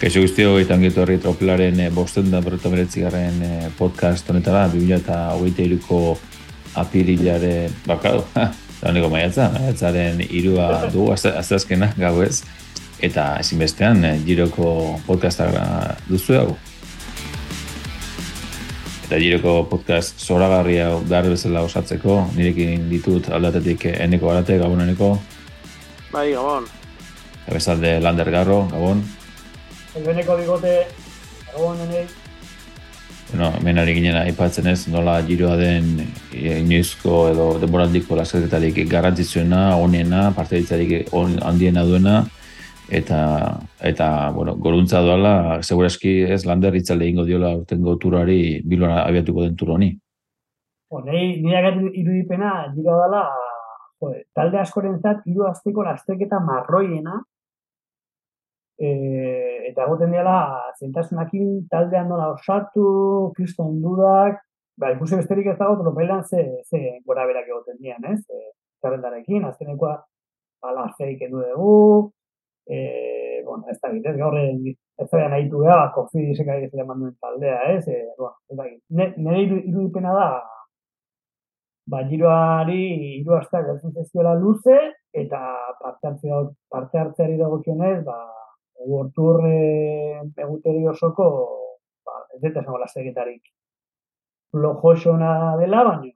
Kaixo guztio, eta ongetu horri tropelaren e, bosten da berreto meretzigarren e, podcast honetara, 2000 eta hogeita iruko apirilare bakado. Eta honeko maiatza, maiatzaren irua du, azazkena gau ez. Eta ezinbestean, e, giroko podcasta duzu hau. Eta giroko podcast zoragarria behar bezala osatzeko, nirekin ditut aldatetik eneko garate, gabon eneko. Bai, gabon. Eta Lander Garro, gabon beneko bigote, egon nenei. Bueno, menari ginen aipatzen ez, nola giroa den e, inoizko edo demoraldiko lasketetarik garrantzitzuena, onena, parteritzarik on, handiena duena, eta, eta bueno, goruntza doala, seguraski ez lander itzalde ingo diola urten goturari bilora abiatuko den turo honi. Nei, nire irudipena, giroa dela, talde askoren zat, iru azteko lasteketa marroiena, e, eta egoten dela zentasunakin taldean nola osatu, kriston dudak, ba, ikusi besterik ez dago, tropelan ze, ze gora berak egoten dian, ez? E, zerrendarekin, azkenekoa, bala, zeik edu dugu, e, bueno, ez da ez gaur ez da nahi du gara, kofi diseka ez da manduen taldea, ez? E, bueno, ez da nire irudipena da, ba, giroari, hiru astak gertzen luze, eta parte hartzeari dagokionez, ba, Gortur e, eguteri osoko, ba, ez dut esango lasegetarik flojosona dela, baina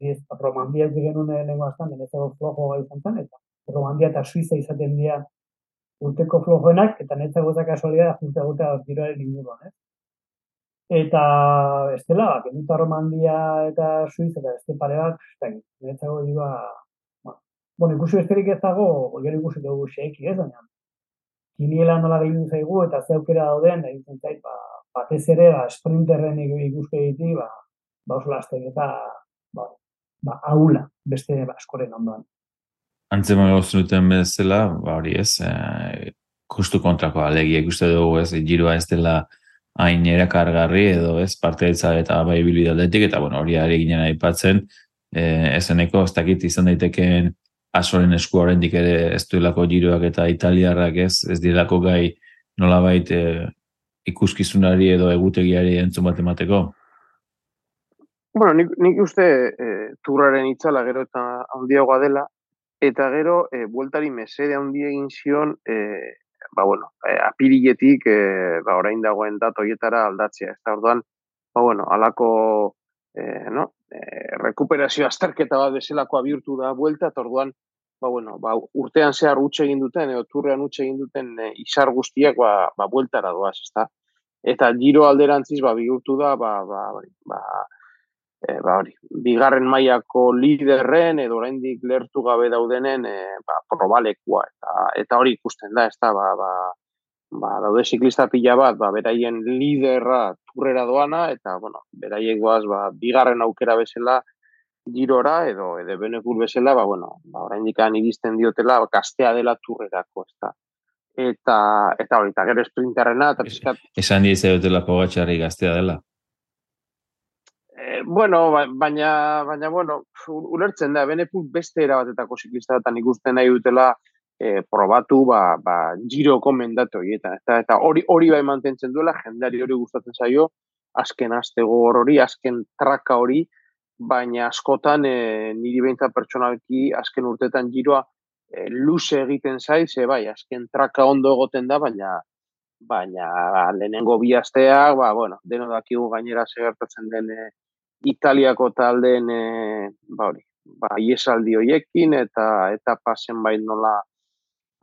ez, romandia ez genuen lehenko aztan, ez dago flojo gai izan eta romandia eta suiza izaten dira urteko flojoenak, eta netzago eta kasualia da junta egotea giroaren inguruan, ez? Eta estela, ba, kenuta romandia eta suiza eta beste pare bat, netzago diba, ba, bueno, ikusi besterik ez dago, gero ikusi dugu xeiki ez, baina kiniela nola gehiago zaigu eta zeukera dauden, egiten zait, ba, batez ere, ba, sprinterren ikuske diti, ba, ba oso eta, ba, ba, aula, beste ba, askoren ondoan. Antzema gauzen duten bezala, ba, hori ez, e, justu kontrako alegia ikuste dugu ez, giroa ez dela hain erakargarri edo ez, parte eta bai bilbidaldetik, eta bueno, hori ari ginen aipatzen, e, eseneko, ez dakit izan daiteken asoren esku oraindik ere ez duelako giroak eta italiarrak ez, ez direlako gai nolabait e, ikuskizunari edo egutegiari entzun bat emateko? Bueno, nik, nik uste e, turraren itzala gero eta handiagoa dela, eta gero e, bueltari mesede handi egin zion, e, ba bueno, e, apiriletik e, ba orain dagoen dato hietara aldatzea, ez da orduan, ba bueno, alako e, no? E, rekuperazio azterketa bat bezalako bihurtu da buelta, eta orduan, ba, bueno, ba, urtean zehar utxe egin duten, edo turrean utxe egin duten e, izar guztiak, ba, ba bueltara doaz, ezta? Eta giro alderantziz, ba, bihurtu da, ba, ba, ba, e, ba, hori, bigarren mailako liderren, edo oraindik lertu gabe daudenen, e, ba, probalekua, eta, eta hori ikusten da, ezta, ba, ba, ba, daude ziklista pila bat, ba, beraien liderra turrera doana, eta, bueno, beraiek goaz, ba, bigarren aukera bezala girora, edo, edo benekul bezala, ba, bueno, ba, orain dikan iristen diotela, ba, kastea dela turrerako, ez da. Eta, eta hori, eta gero esprinterrena, eta pizkat... Esan dize dutela pogatxarri gaztea dela. Eh, bueno, ba, baina, baina, bueno, ulertzen da, benekul beste erabatetako ziklista, eta ikusten nahi dutela, e, probatu ba, ba, giro komendatu eta, eta hori hori bai mantentzen duela, jendari hori gustatzen zaio, azken aste gogor hori, azken traka hori, baina askotan e, niri behintzat pertsonalki azken urtetan giroa e, luze egiten zaiz, e, bai, azken traka ondo egoten da, baina baina ba, lehenengo bi asteak, ba, bueno, deno dakigu gainera segertatzen den e, Italiako taldeen e, ba hori, ba, iesaldi hoiekin eta eta pasen bai nola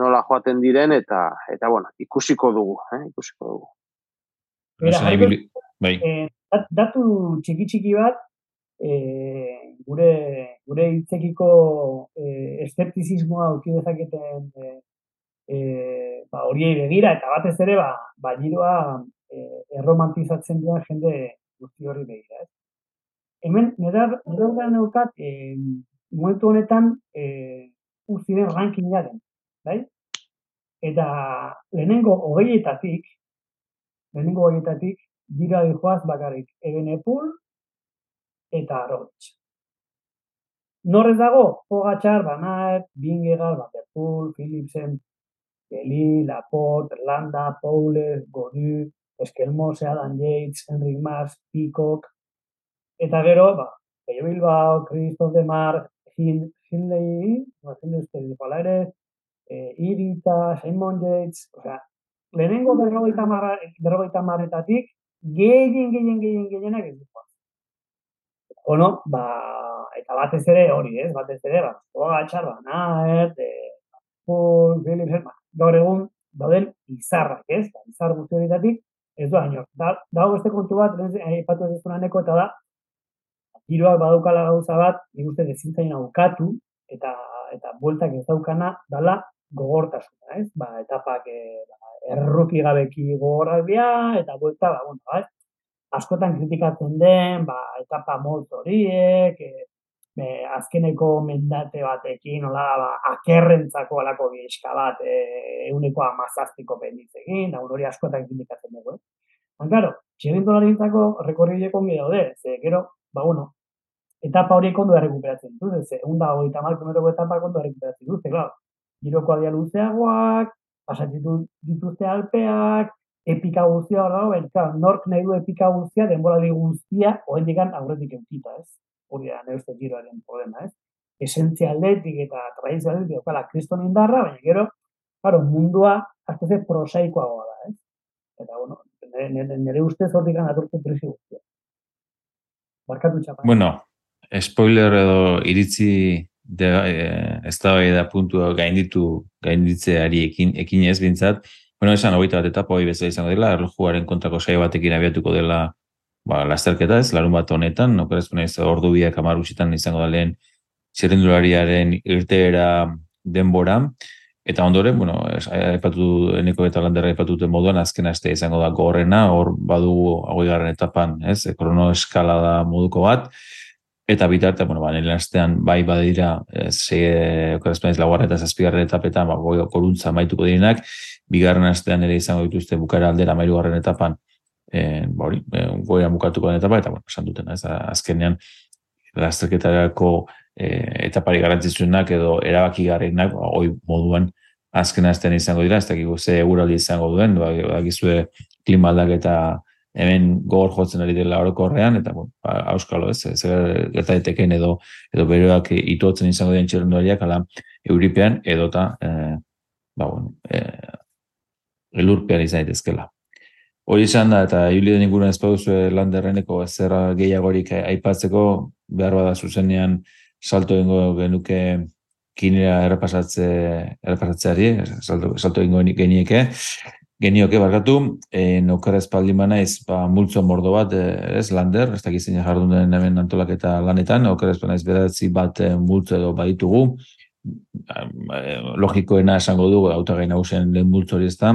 nola joaten diren eta eta bueno, ikusiko dugu, eh, ikusiko dugu. Era, bai. Eh, datu txiki txiki bat eh, gure gure hitzekiko eh, eskeptizismoa auki dezaketen eh, eh, ba horiei begira eta batez ere ba ba giroa eh, erromantizatzen duen jende guzti hori begira, eh. Hemen nera nera neukat eh, momentu honetan eh, uziren rankingaren, bai? Eta lehenengo hogeietatik, lehenengo hogeietatik, gira dihoaz bakarrik, eben epul eta arotx. Norrez dago, Pogatxar, Banaet, Bingegal, Baterpool, Philipsen, Kelly, Laporte, Landa, Paule, Godu, Eskelmo, Adam Yates, Enric Mas, Peacock, eta gero, ba, Peio Bilbao, Christoph de Mar, Hin, Hindley, no, Hindley eh, Irita, Simon Yates, o sea, lehenengo berrogeita, marra, berrogeita marretatik, gehien, gehien, gehien, gehienak ez dugu. Ono, ba, eta batez ere hori, ez, batez ere, ba, zoa gatxar, ba, nahet, e, Paul, Phillips, ba, gaur egun, dauden izarrak, ez, ba, izar guzti horietatik, ez du haino. Da, dago beste kontu bat, aipatu ez neko, eta da, giroak badaukala gauza bat, nik uste dezintzain aukatu, eta eta bueltak ez daukana, dala gogortasuna, ez? Ba, etapak e, ba, erruki gabeki gogorrak eta buelta, ba, bueno, ba, askotan kritikatzen den, ba, etapa molt horiek, e, be, azkeneko mendate batekin, nola, ba, akerrentzako alako bieska bat, e, euneko amazaztiko penditzekin, da, hori askotan kritikatzen dugu, eh? Claro, txirrindolari nintzako rekorriek ongi daude, ze, gero, ba, bueno, etapa horiek ondo errekuperatzen dituzte, ze, egun da, hori tamal kilometroko etapa ondo errekuperatzen dituzte, claro, giroko adia luzeagoak, pasatzen dituzte alpeak, epika guztia hor dago, baina, nork nahi du epika guztia, denborali guztia, digan aurretik eukita, ez? Hori da, nire uste giroaren problema, ez? Esentzia aldetik eta tradizio aldetik, okala, kriston indarra, baina gero, claro, mundua, azte ze prosaikoagoa da, ez? Eta, bueno, nire, nire ustez hor digan aturtu presi guztia. Barkatu txapa. Bueno, spoiler edo iritzi de, eh, ez da da puntua gainditu, gainditzeari ekin, ekin ez bintzat, Bueno, esan hogeita bat etapa hori bezala izango dela, erlojuaren kontrako saio batekin abiatuko dela ba, lasterketa ez, larun bat honetan, nokerezko nahiz ordu biak amarusitan izango da lehen zerrendulariaren irteera denbora, eta ondoren, bueno, aipatu eneko eta landerra aipatu duten moduan, azken aste izango da gorrena, hor badugu hogei garren etapan, ez, krono eskalada moduko bat, Eta bitarte, bueno, ba, nire astean bai badira, ze, okerazpen ez laguarra eta zazpigarren etapetan, ba, goi koruntza maituko direnak, bigarren astean ere izango dituzte bukara aldera mairugarren etapan, e, ba, hori, e, goian bukatuko den etapa, eta, bueno, esan dutena, ez, azkenean, lasterketarako e, etapari garantzizuenak edo erabaki garrenak, ba, hoi moduan, azken astean izango dira, ez dakiko ze eguraldi izango duen, ba, gizue klima aldaketa hemen gogor jotzen ari dela orokorrean eta bueno, ba, auskalo ez, ez gerta daiteken edo edo beroak ituotzen izango dien txerrenduariak ala euripean edota e, ba bueno, e, elurpean izan daitezkela. Hori izan da, eta Juli den inguruan ez pauzu landerreneko zerra gehiagorik aipatzeko, behar bada zuzenean salto ingo genuke kinera errepasatze, errepasatzeari, salto, salto ingo genieke, genioke barkatu, e, nokara espaldimana ez ba, multzo mordo bat, e, ez lander, ez dakiz zein jardun den hemen antolaketa lanetan, nokara espaldimana ez bedatzi bat e, multzo edo baditugu, logikoena esango dugu, autagai nagusen lehen multzo hori ez da,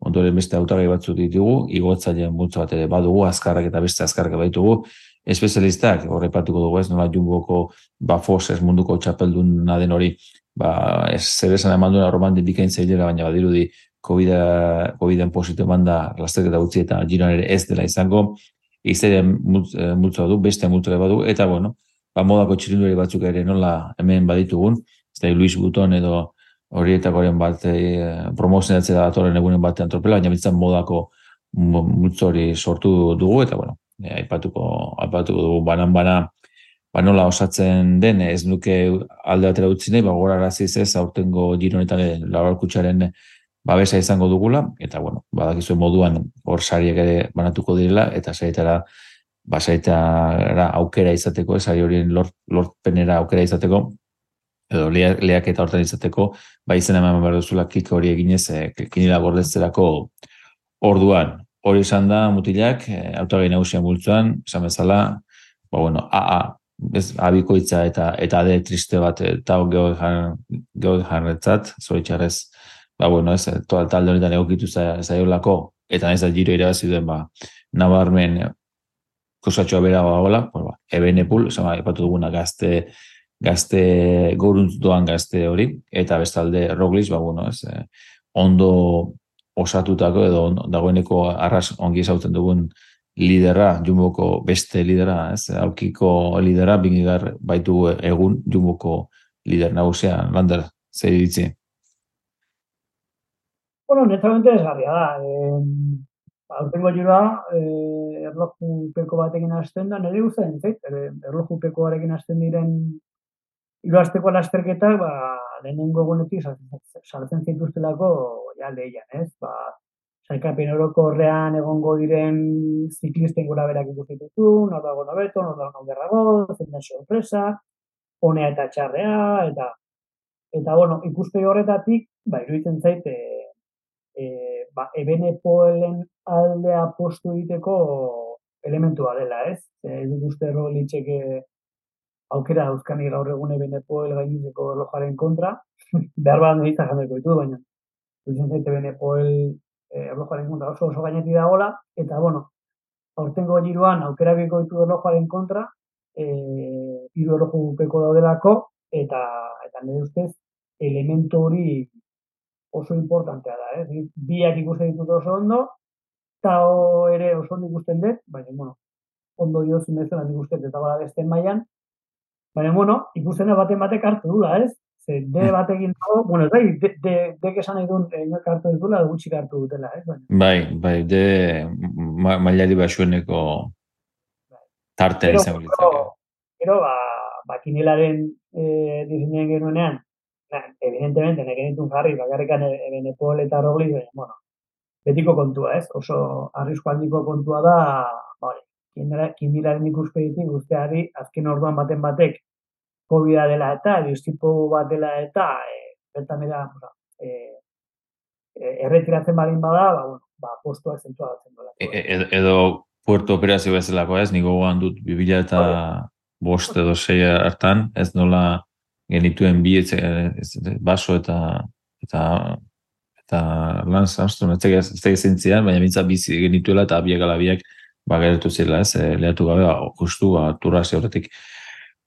ondoren beste autagai batzuk ditugu, igotzailean multzo bat ere badugu, azkarrak eta beste azkarrak baitugu, espezialistak, horrepatuko dugu ez, nola jumboko bafos ez munduko txapeldun naden hori, ba, ez zer esan eman duen roman dindikain zailera, baina badirudi COVID-en COVID positu eman da lasterketa gutxi eta giroan ere ez dela izango, izaren eh, multzoa du, beste multzoa badu, eta bueno, ba, modako txirinduri batzuk ere nola hemen baditugun, ez da Luis Buton edo horietakoren bat e, promozionatzea da atoren egunen batean tropela, baina bitzen modako multzori sortu dugu, eta bueno, e, aipatuko, aipatuko dugu. Banan bana, ba nola osatzen den, ez nuke alde batera utzi nahi, ba gora ez, aurtengo gironetan lauralkutsaren babesa izango dugula, eta bueno, badakizuen moduan hor sariak ere banatuko direla, eta saitara basaitara aukera izateko, sari horien lort, lortpenera aukera izateko, edo leak eta hortan izateko, ba izen eman behar duzula kik hori eginez, e, kinila gordetzerako orduan. Hori izan da, mutilak, e, autogai nagusian bultzuan, esan bezala, ba bueno, AA, ez abikoitza eta eta ade triste bat eta geho jarretzat, zoritxarrez, ba, bueno, ez, toa talde honetan egokitu zaiolako, eta ez da giro irabazi duen, ba, nabarmen kosatxoa bera ba, ba, eben epul, epatu duguna gazte, gazte goruntz doan gazte hori, eta bestalde roglis, ba, bueno, ez, eh, ondo osatutako edo dagoeneko arras ongi zautzen dugun lidera, jumboko beste lidera, ez, aukiko lidera, bingigar baitu egun jumboko lider nagusia, lander, zer ditzi? Bueno, netamente desgarria da. Eh, Aurtengo jura, eh, erloju peko batekin hasten da, nire guzti entzait, erloju peko batekin hasten diren iruazteko lasterketak, ba, lehenengo gunetik saltzen zituztelako, ja, lehian, ez? Ba, saikapen oroko horrean egongo diren ziklisten gura berak ikustitutu, nor dago nobeto, nor dago gerrago, zen den sorpresa, honea eta txarrea, eta eta bueno, ikuste horretatik, ba, iruditzen zaite, e, ba, ebene poelen aldea postu egiteko elementua dela, ez? Ez dut uste litxeke aukera euskani gaur egun ebene poel gainizeko erlojaren kontra, behar bat nahi jandeko ditu, baina dutzen zaite ebene poel e, erlojaren kontra oso oso gainetik dagoela, eta bueno, aurtengo giruan aukera biko ditu erlojaren kontra, e, iru erloju peko daudelako, eta, eta nire ustez, elementu hori oso importantea da, eh? biak ikusten ditut oso ondo, eta ere oso ondo ikusten dut, baina, bueno, ondo dio zimezela nik uste eta bala beste mailan, baina, bueno, ikusten baten batek hartu dula, ez? Ze, de hmm. batekin dago, bueno, ez bai, de, de, de, esan nahi duen, eh, hartu dutela, gutxik hartu dutela, ez? Baina. Bai, bai, de ma, mailari basueneko bai. tarte izan Pero, pero, ba, ba, kinelaren eh, diseinen genuenean, evidentemente, nire genitun jarri, bakarrikan Benepol eta Rogli, bueno, betiko kontua, ez? Oso arrisko handiko kontua da, bai, kindiraren ikuspegitik guzteari, azken orduan baten batek covid dela eta, diustipo bat dela eta, e, bertan era, e, e, erretiratzen badin bada, ba, bueno, ba, postua zentua batzen dola. E, edo puerto operazio bezalako ez, niko gogan dut, bibila eta bost edo sei hartan, ez nola, genituen bi etxe, baso eta eta eta lan zartu, ez da ezentzian, baina mintza bizi genituela eta biak alabiak ba, gertu zela, ez, e, lehatu gabe, ba, justu, ba, turrazio horretik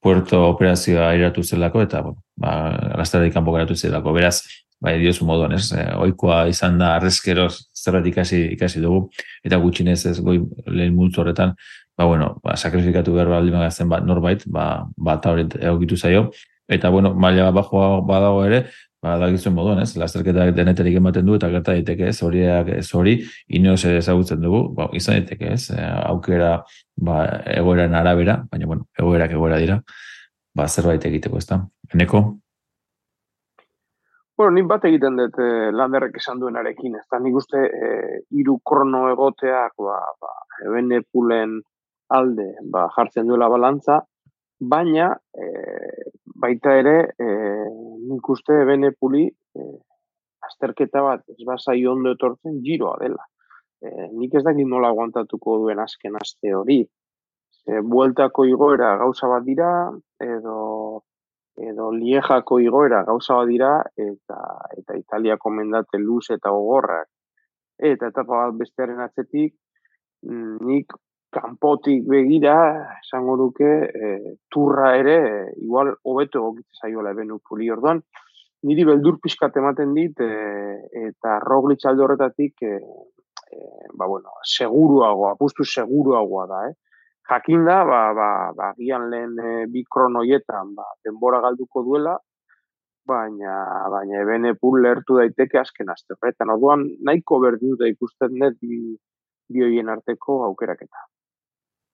puerto operazioa airatu zelako, eta, bueno, ba, lastara ikampo geratu zelako, beraz, bai, diozu moduan, ez, e, oikoa izan da, arrezkeroz, zerrat ikasi, ikasi dugu, eta gutxinez ez, goi, lehen multzu horretan, ba, bueno, ba, sakrifikatu behar baldin magazten, ba, norbait, ba, ba, eta hori egokitu zaio, eta bueno, maila bajoa badago ere, ba da gizuen moduan, ez? Lasterketak deneterik ematen du eta gerta daiteke, ez? Horiak ez hori inoz ezagutzen dugu, ba, izan daiteke, ez? E, aukera ba egoeran arabera, baina bueno, egoerak egoera dira. Ba zerbait egiteko, ezta? Eneko Bueno, nik bat egiten dut eh, landerrek esan duenarekin, ez da nik uste eh, iru krono egoteak ba, ba, ebene pulen alde ba, jartzen duela balantza, baina e, baita ere e, nik uste bene puli e, azterketa bat ez basai ondo etortzen giroa dela. E, nik ez dakit nola aguantatuko duen azken aste hori. E, bueltako igoera gauza bat dira, edo edo liejako igoera gauza bat dira, eta, eta Italia komendate luz eta ogorrak. Eta etapa bat bestearen atzetik, mm, nik kanpotik begira, esango duke, e, turra ere, igual, hobeto egokitzen zaiola eben upuli orduan, niri beldur pixkat ematen dit, e, eta roglitz alde horretatik, e, e, ba, bueno, seguruagoa, apustu seguruagoa da, eh? Jakin da, ba, ba, ba, gian lehen e, bi kronoietan, ba, denbora galduko duela, baina, baina ebene pul lertu daiteke azken azte. orduan, nahiko berdu da ikusten dut bi, bioien arteko aukeraketa.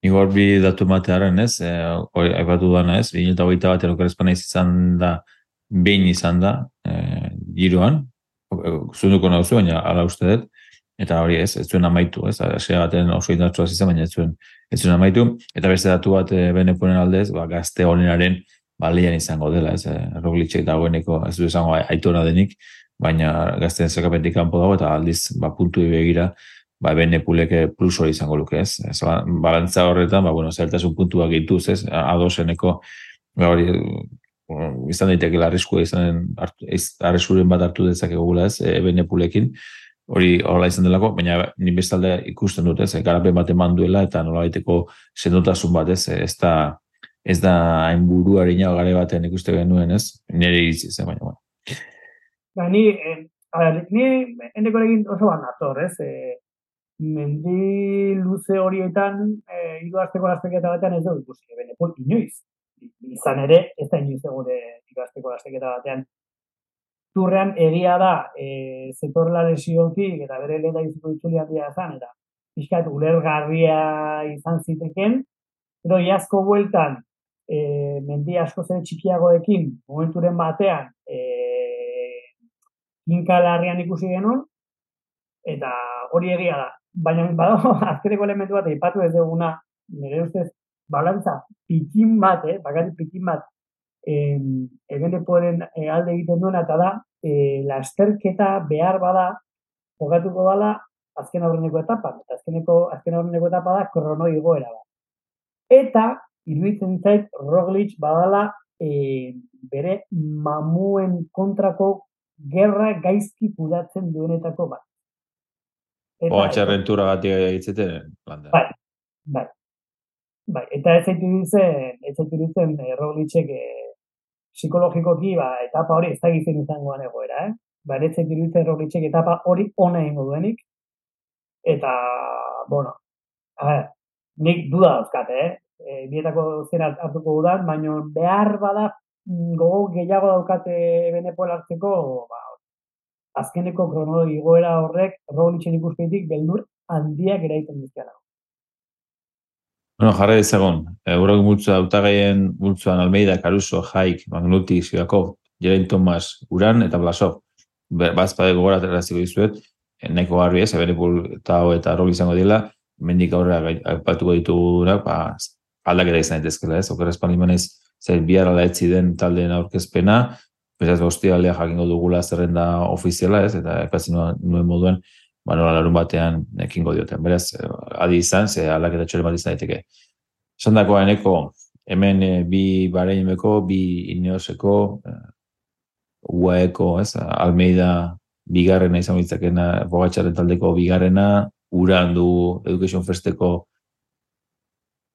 Igor bi datu matearen ez, e, oi, aipatu dana ez, bi eta hogeita bat erokarezpana izan da, behin izan da, e, giroan, zunduko nauzu, baina ala uste dut, eta hori ez, ez zuen amaitu, ez, asea baten oso indartsua izan, baina ez zuen, ez zuen amaitu, eta beste datu bat e, benepunen aldez, ba, gazte honenaren balian izango dela, ez, e, roglitxek dagoeneko, ez du izango aitona denik, baina gazteen zekapentik kanpo dago, eta aldiz, ba, puntu begira, ba, bene puleke plus hori izango luke, ez? ez ba, balantza horretan, ba, bueno, zeltasun puntua gehituz, ez? Adoseneko, ba, hori, izan daiteke arrisku izan arriskuren bat hartu dezakegula, ez? E, bene pulekin, hori horrela izan delako, baina ni bestalde ikusten dut, ez? Garapen bat eman duela, eta nola baiteko sendotasun bat, ez? Ez da, ez da hain buruarina gare batean ikuste genuen, ez? Nire iritsi zen, baina, bueno. Ba, ni, eh, a ber, ni endeko egin oso bat nator, ez? Eh, mendi luze horietan, e, hiru asteko lasteketa batean ez dut ikusi, bene, inoiz. Izan ere, ez da inoiz gure hiru asteko lasteketa batean turrean egia da e, zetorrela lesiotik eta bere lehen da izutu itzuli handia zan, eta pixkat ulergarria izan ziteken, pero iazko bueltan e, mendi asko zen txikiagoekin, momenturen batean, e, kinka larrian ikusi genuen, eta hori egia da. Baina, badago, azkereko elementu bat, ipatu ez duguna, nire ustez, balantza, pikin bat, eh, bakarrik pikin bat, eh, eben deporen eh, alde egiten duena, eta da, eh, lasterketa behar bada, jogatuko dala, azken aurreneko etapa, eta azkeneko, azken aurreneko etapa da, krono igoera bat. Eta, iruditzen zait, Roglic badala, eh, bere mamuen kontrako gerra gaizki kudatzen duenetako bat. Oa txarrentura gati egiten, bai, bai, Bai, eta ez zaitu ditzen, ez zaitu eh, eh, psikologikoki, ba, etapa hori ez da gizien izangoan egoera, eh? Ba, ez zaitu ditzen errogitxek etapa hori ona ingo duenik. Eta, bueno, a ver, nik duda dauzkat, eh? E, bietako zera hartuko dudan, baina behar bada mm, gogo gehiago daukate benepoel hartzeko, ba, azkeneko krono igoera horrek, errogitxen ikuspeitik, beldur handiak eraiten dizkiala. Bueno, jarra ezagun, Eurok multzua autagaien multzuan Almeida, Caruso, Haik, Magnuti, Siakov, Jerain Tomas, Uran eta Blasov. Bazpade gogorat erraziko dizuet, nahiko garbi ez, Ebenepul eta eta rol izango dila, mendik aurrera aipatuko ditugu ba, aldaketa izan daitezkela ez, oker espalimanez, zer bihar ala etzi den taldeen aurkezpena, bezaz bostia aldea jakingo dugula zerrenda ofiziala ez, eta ekatzen nuen moduen, ba, nola larun batean ekingo dioten. Beraz, eh, adi izan, ze aldaketa txore bat izan daiteke. Esan eneko, hemen e, bi bareinmeko, bi ineoseko, e, uaeko, ez, Almeida bigarrena izan bitzakena, bogatxaren taldeko bigarrena, uran du Education Festeko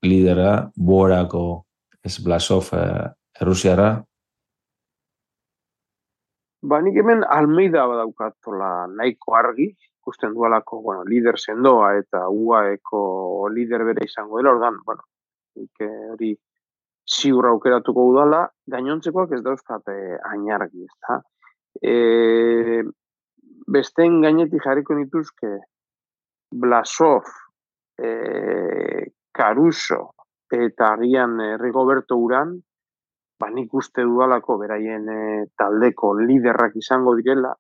lidera, borako ez Blasov e, Errusiara. Ba, nik hemen Almeida badaukatola nahiko argi, ikusten dualako, bueno, lider sendoa eta uaeko lider bere izango dela, ordan, bueno, eh, hori ziurra aukeratuko udala, gainontzekoak ez dauzkat eh, ainargi, ez da. E, besten gainetik jarriko nituzke Blasov, e, Caruso eta agian Rigoberto Uran, ba nik uste dudalako beraien e, taldeko liderrak izango direla,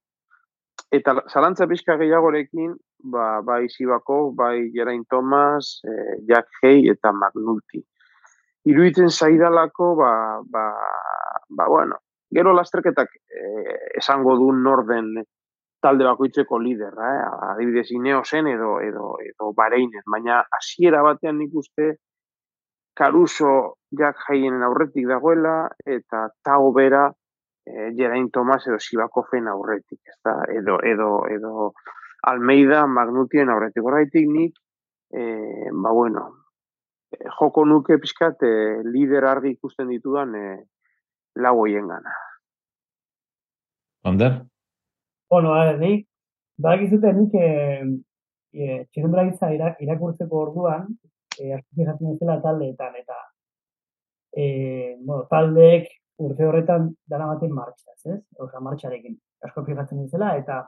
Eta zalantza pixka gehiagorekin, ba, bai Sibako, bai Gerain Thomas, e, Jack Hay eta Magnulti. Iruditzen zaidalako, ba, ba, ba, bueno, gero lasterketak e, esango du norden talde bakoitzeko liderra, eh? adibidez Ineosen edo, edo, edo Bareinen, baina hasiera batean nik uste Caruso Jack Hayen aurretik dagoela eta Tao Bera eh, Geraint Thomas edo Sibakofen aurretik, ez da? Edo, edo, edo Almeida Magnutien aurretik. Horretik nik, eh, ba bueno, eh, joko nuke pixkat eh, lider argi ikusten ditudan eh, lau hoien gana. Onder? Bueno, a ver, nik, ba gizute nik eh, txirundra irakurtzeko orduan, eh, jatzen ez dela taldeetan, eta eh, bueno, taldeek urte horretan dara baten martxaz, ez? Osa, martxarekin, asko fijatzen dizela, eta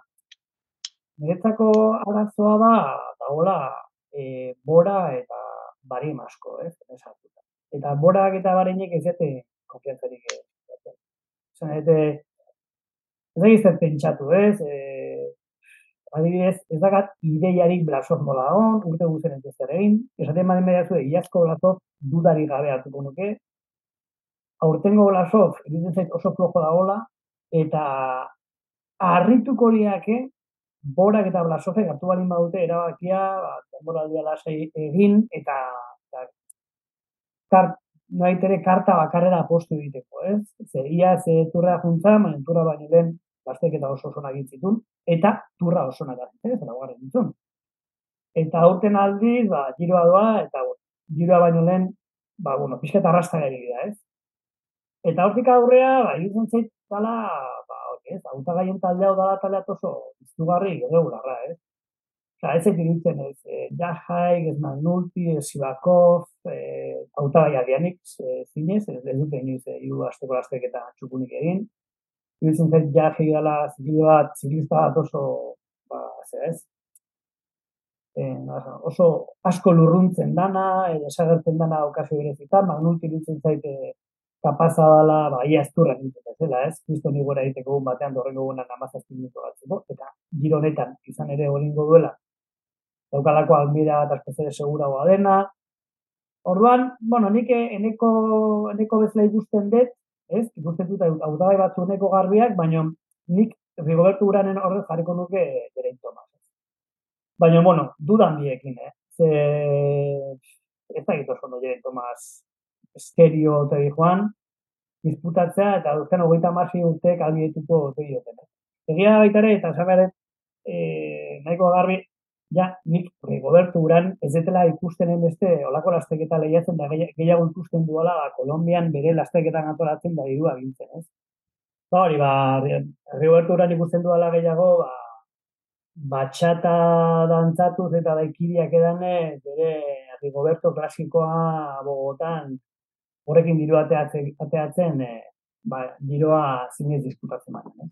niretzako arazoa da, da hola, e, bora eta bari asko, ez? Esatuta. Eta borak eta barinek ez dute konfiantzarik ez. Eta ez pentsatu, ez? E, adibidez, ez dakat ideiarik blasoz mola on, urte guzen ez egin, esaten badin mediazu, iazko blasoz dudari gabe hartuko nuke, aurtengo Blasov, egiten zait oso flojo da gola, eta harrituko liake, borak eta Blasovek hartu balin badute erabakia, ba, temporaldia lasai egin, eta, eta kart, ere karta bakarrera apostu egiteko, ez? Zer, ia ze turra juntza, maen turra baino den, bastek eta oso oso nagitzitun, eta turra oso nagitzitun, ez? Eta ditzun. Eta aurten aldiz, ba, giroa doa, eta giroa baino lehen, ba, bueno, pixka eta arrasta da, ez? Eta hortik aurrea, ba, egiten zait, dala, ba, hori ez, auta gaien taldea dala talea oso iztugarri, irregularra, ez? Osa, ez egin ditzen, ez, e, Jahai, ez Magnulti, ez Sibakov, e, auta gai adianik, e, zinez, ez, ez dute inoiz, e, iru azteko lastek eta txukunik egin. Iruditzen zait jarri dela zikide bat, zikidista bat oso, ba, zer ez, en, oso asko lurruntzen dana, esagertzen dana okazu berezita, magnulti iruditzen zaite kapaza dela, ba, ia esturra nintzen zela, ez? Kristo ni gora egiteko batean dorrengo gunan amazazpin minutu batzeko, eta giro honetan izan ere horingo duela, daukalako almira eta espezere seguragoa dena. Orduan, bueno, nik eneko, eneko bezala ikusten dut, ez? Ikusten dut hautagai batzu eneko garbiak, baina nik Rigoberto Uranen horrez jarriko nuke Geraint Tomas. Baina, bueno, dudan biekin, eh? Ze, ez da egito zondo Geraint Tomas esterio eta joan, disputatzea eta duzken hogeita masi urteek albietuko ote dioten. Egia baita ere, eta zabaren, eh, nahiko garbi, ja, nik Rigoberto Uran ez detela ikusten beste olako lasteketa lehiatzen da gehiago ikusten duela ba, Kolombian bere lasteketan antolatzen da dirua gintzen, ez? Ba, hori, ba, Rigoberto Uran ikusten duela gehiago, ba, batxata dantzatuz eta daikiriak edane, bere Rigoberto klasikoa bogotan, horrekin diru ateatzen, ateatzen e, ba, giroa zinez disputatzen baina.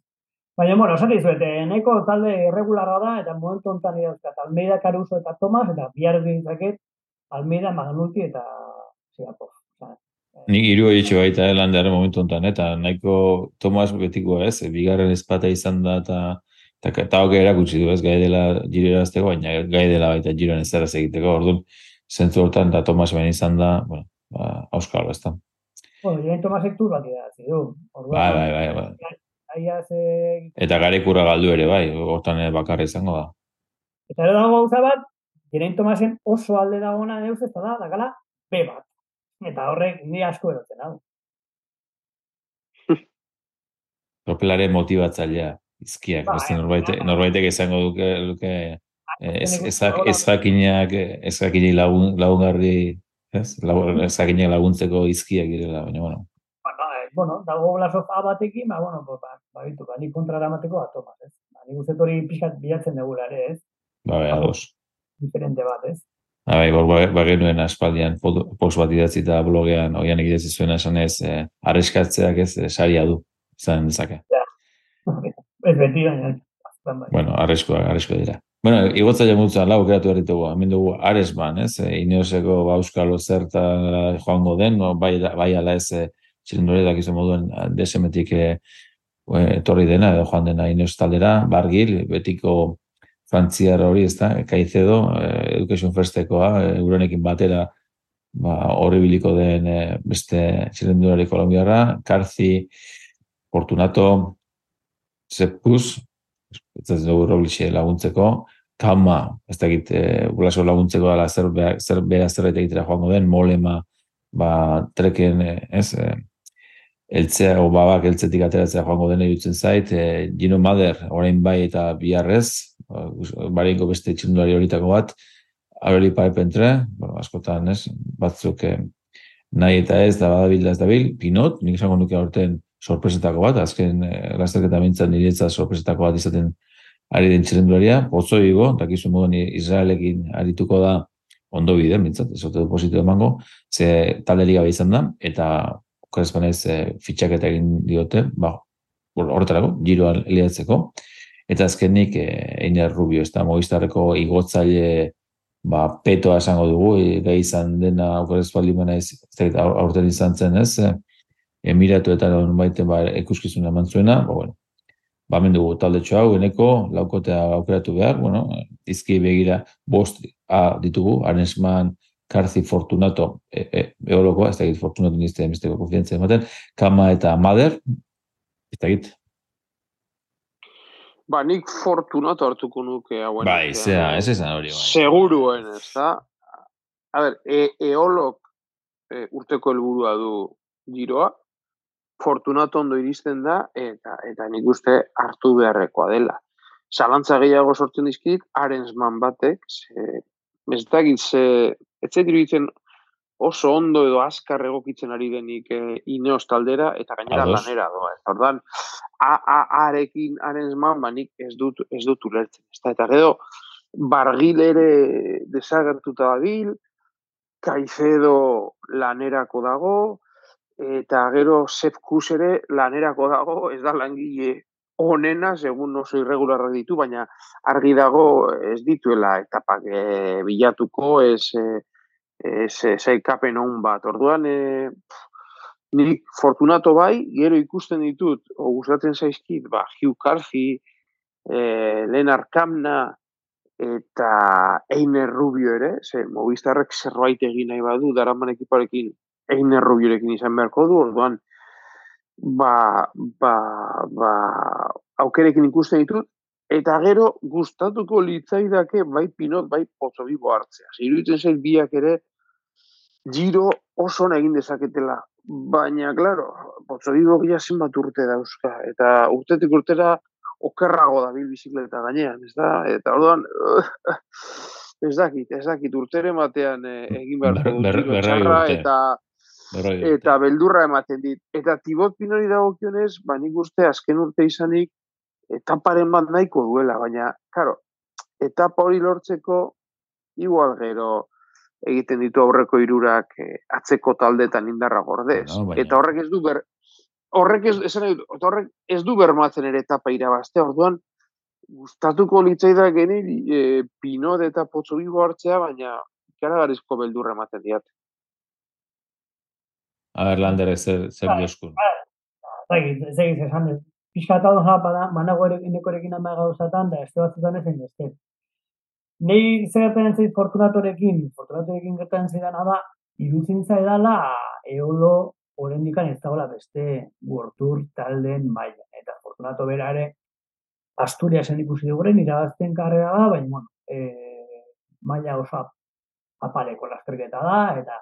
Baina, bueno, esan dizuet, nahiko talde irregularra da, eta momentu ontan idazkat, Almeida, Caruso eta Tomas, eta bihar ditzaket, Almeida, Magnulti eta Zigapov. Nik iru egitxe baita eh, landearen momentu ontan, eta nahiko Tomas betiko ez, e, bigarren espata izan da, eta eta eta hoke erakutsi du ez, gai dela jirera azteko, baina gai dela baita jiroan ez zara egiteko, orduan, zentzu hortan, eta Tomas ben izan da, bueno, ba, auskalo ez da. Bueno, jiren Tomasek tur bat idatzi du. Bai, bai, bai, bai aia ze... Eta garekurra galdu ere, bai, hortan bakarra izango da. Eta ere dago gauza bat, Geraint Tomasen oso alde dagona deuz ez da, da gala, B bat. Eta horrek ni asko erotzen hau. Tropelare motibatzailea, izkiak, ba, beste eh, norbaitek izango duke, duke ez, ezak, ezakinak lagun, lagungarri, ez? Ezakinak laguntzeko izkiak direla, baina, bueno bueno, dago Blasov A batekin, ba, bueno, ba, ba, bitu, ba, ni kontra eramateko atomak, ez? Ba, ni guztet hori pixat bilatzen dugu ere, ez? Ba, bai, ados. Diferente bat, ez? Ba, bai, bor, ba, ba genuen aspaldian post bat idatzi eta blogean, oian egidatzi zuen esan ez, eh, arreskatzeak ez, eh, saria du, izan dezake. Ja, ez beti, baina, bai. Bueno, arreskoa, arreskoa dira. Bueno, igotza jamutza, lau geratu erritugu, hemen dugu Aresban, ez? E, Ineoseko ba, Euskalo zerta joango den, no? bai, bai ala ez, e, txilindore dakizu moduen eh, desemetik e, etorri dena, edo joan dena inoz taldera, bargil, betiko frantziar hori, ez da, kaizedo, Education Firstekoa, euronekin batera, ba, horribiliko den beste txilindore kolombiarra, Karzi, Fortunato, Zepuz, ez da dugu roblixe laguntzeko, Kama, ez da egit, e, laguntzeko dela zer, zer bera zerreta egitera joango den, Molema, ba, treken, ez, eltzea, o babak eltzetik ateratzea joango dena jutzen zait, e, Gino Mader, orain bai eta biharrez, barinko beste txindulari horitako bat, Aroli Paipentre, bueno, askotan, ez, batzuk eh, nahi eta ez, da badabil da ez dabil, Pinot, nik esango nuke aurten sorpresetako bat, azken eh, lasterketa mintzen niretza sorpresetako bat izaten ari den txirendularia, pozo higo, dakizu moduan Israelekin arituko da ondo bide, mintzat, ez ote positu emango, ze talde liga izan da, eta korresponez e, eh, fitxaketa egin diote, ba, horretarako, giroan liatzeko, eta azkenik e, Einer Rubio, ez da, mogistarreko igotzaile ba, petoa esango dugu, e, gai izan dena korrespaldi mena ez, aurten izan zen ez, e, emiratu eta baite ba, ekuskizuna eman zuena, ba, bueno, ba, dugu talde hau, eneko, laukotea aukeratu behar, bueno, izki begira bost a ditugu, Arnesman, Karzi Fortunato, e, e, eolokoa, ez da egit Fortunato nizte emesteko konfidentzia ematen, Kama eta Mader, ez da egit. Ba, nik Fortunato hartuko nuke hauen. Bai, zea, ez esan hori. Bai. Seguruen, ez da? A ber, e, eolok e, urteko helburua du giroa, Fortunato ondo iristen da, eta eta nik uste hartu beharrekoa dela. Zalantza gehiago sortzen dizkit, arensman batek, ze, ez da ze, ez diruditzen oso ondo edo azkar egokitzen ari denik e, ineos taldera eta gainera Ados. lanera doa. Ordan, a, a, arekin, aren esman, ba, ez dut, ez dut ulertzen. Ez eta gero, bargil ere desagertuta dabil, kaizedo lanerako dago, eta gero Sepp Kuss ere lanerako dago, ez da langile onena, segun oso irregularra ditu, baina argi dago ez dituela etapak e, bilatuko, ez, e, ez hon bat. Orduan, e, nik fortunato bai, gero ikusten ditut, o gustatzen zaizkit, ba, Hugh Carthy, e, Leonard Kamna, eta Einer Rubio ere, ze Movistarrek zerbait egin nahi badu, daraman ekiparekin Einer Rubiorekin izan beharko du, orduan, ba, ba, ba, aukerekin ikusten ditut, eta gero gustatuko litzaidake bai pinot, bai potzobibo hartzea. Ziruditzen zait biak ere giro oso egin dezaketela. Baina, klaro, potzobibo gila zinbat urte dauzka. Eta urtetik urtera okerrago da bil bizikleta gainean, ez da? Eta orduan, ez dakit, ez dakit, urtere batean eh, egin behar ber, ber, eta eta beldurra ematen dit. Eta tibot pinori dagokionez, ba nik uste azken urte izanik etaparen bat nahiko duela, baina, karo, etapa hori lortzeko igual gero egiten ditu aurreko irurak eh, atzeko taldetan indarra gordez. Eta horrek ez du ber, horrek ez, esan, horrek ez du bermatzen ere etapa irabazte, orduan, gustatuko litzaida geni e, pinot eta potzo hartzea, baina ikaragarrizko beldurra ematen diat. A ver, Lander, ez zer, zer bai, bioskun. Bai, ez egiz esan dut. Piskata doza, bada, manago inekorekin ama gauzatan, da, ez batzutan ezen beste. Nei zeratzen entzait fortunatorekin, fortunatorekin gertan zidan, da, irutzen zaidala, eolo orendikan ez dagoela beste gortur talden maila. Eta fortunato bera ere, Asturiasen ikusi duguren, irabazten karrera da, baina, bueno, e, maila oso apaleko lasterketa da, eta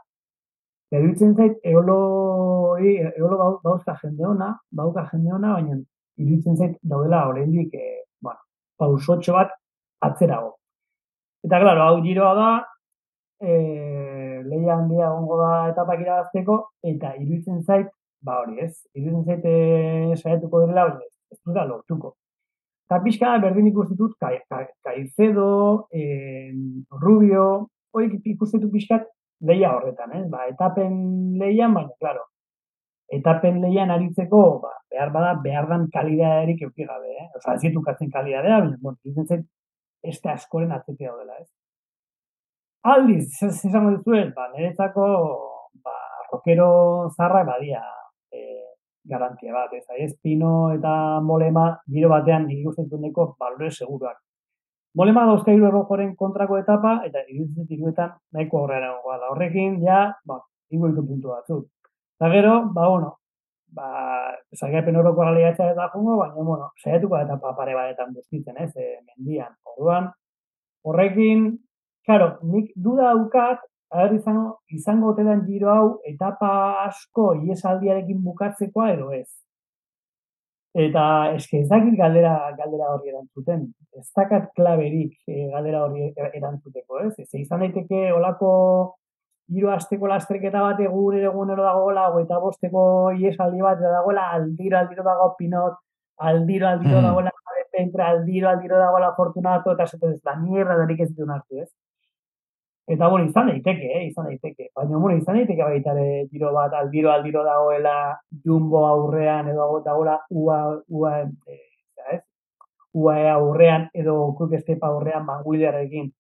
Eruditzen zait, eolo, eolo bauzka jende ona, bauka jende ona, baina iruditzen zait daudela oraindik e, bueno, pausotxo bat atzerago. Eta, klaro, hau giroa da, e, lehia handia gongo da etapak irabazteko, eta iruditzen zait, ba hori ez, iruditzen zait e, saiatuko direla, hori ez, dut lortuko. Eta pixka berdin ikustitut, Kaizedo, e, Rubio, hori ikustitut pixkat, leia horretan, ez? Ba, etapen leian, baina, klaro, etapen leian aritzeko, ba, behar bada, behar dan kalidaderik euki gabe, eh? Osa, ez katzen kalidadea, baina, bueno, izen zen, da askoren atzetea daudela, ez? Aldiz, ez izango dizuen, ba, niretzako, ba, rokero zarra badia e, garantia bat, ez? Ez pino eta molema, giro batean, ikusten dueneko, balore seguruak. Molema dauzka hiru errojoren kontrako etapa, eta iruditzen iruetan nahiko horrean egon da. Horrekin, ja, ba, ingo ditu puntu batzuk. Eta gero, ba, bueno, ba, zagaipen horoko galiatza eta jungo, baina, bueno, saiatuko etapa pare batetan duzkitzen, ez, e, mendian. Orduan, horrekin, claro, nik duda daukat, aher izango, izango tedan giro hau etapa asko iesaldiarekin bukatzekoa edo ez. Eta eske ez dakit galdera galdera hori erantzuten. Ez dakat klaberik e, galdera hori erantzuteko, ez? Ez izan daiteke olako hiru asteko lasterketa bat egun egunero dagoela, eta bosteko iesaldi bat dagoela, aldiro aldiro dago pinot, aldiro aldiro hmm. dagoela entra aldiro aldiro dagoela fortunato eta ez da mierda derik ez dut hartu, ez? Eta bueno, izan daiteke, eh, izan daiteke. Baina bueno, izan daiteke baita ere giro bat aldiro aldiro dagoela Jumbo aurrean edo dagoela UA UA eh, ez? UA aurrean edo Quick Step aurrean Manguilerekin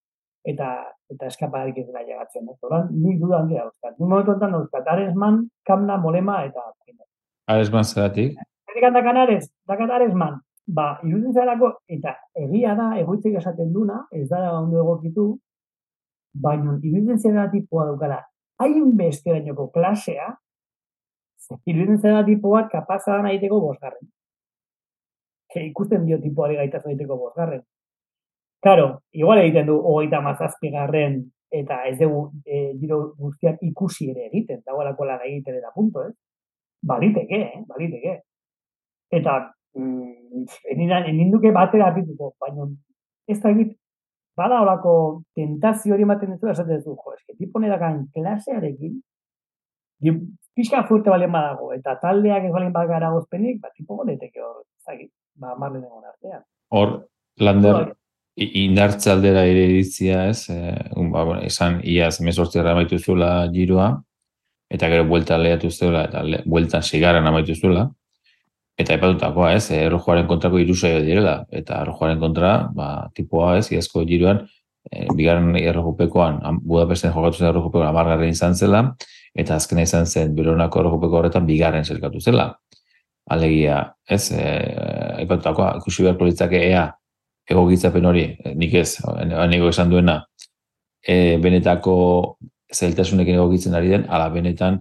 eta eta eskapadarik ez dela llegatzen, ez? Oran, ni duda handia dauzkat. Ni momentu honetan dauzkat, Aresman, Kamna, Molema eta Pino. Aresman zeratik? Zerrik handa kanares, dakat Aresman. Ba, iruditzen zarako, eta egia da, egoitzek esaten duna, ez da ondo egokitu, baina iruditzen zera tipoa dukara, hain beste dainoko klasea, iruditzen zera tipoa kapaza da nahiteko bosgarren. Ke ikusten dio tipoari gaitaz nahiteko bosgarren. Karo, igual egiten du hogeita mazazpi garren eta ez dugu e, giro guztiak ikusi ere egiten, dagoelako lan egiten eta punto, ez? Baliteke, eh? Baliteke. Eta, mm, eninduke batera apituko, baina ez da egit bada holako tentazio hori ematen duzu, esaten duzu, jo, eske, tipo nera klasearekin, pixka fuerte balen badago, eta taldeak ez balen bagara gozpenik, ba, tipo gondeteke hor, zagit, ba, marlen egon artean. Hor, lander, indartze aldera ere iritzia ez, e, ba, bueno, esan, iaz, mesortzera baitu zuela giroa, eta gero buelta lehiatu zuela, eta le, buelta sigaran amaitu zuela, eta epatutakoa, ez, errojoaren kontrako irusaio direla, eta errojoaren kontra, ba, tipoa, ez, iazko giroan, e, bigarren errojopekoan, Budapesten jokatu zen errojopekoan amargarren izan zela, eta azkena izan zen, beronako errojopeko horretan, bigarren zelkatu zela. Alegia, ez, e, epatutakoa, ikusi beharko litzake ea, egokitzapen hori, nik ez, nego esan duena, e, benetako zailtasunekin egokitzen ari den, ala benetan,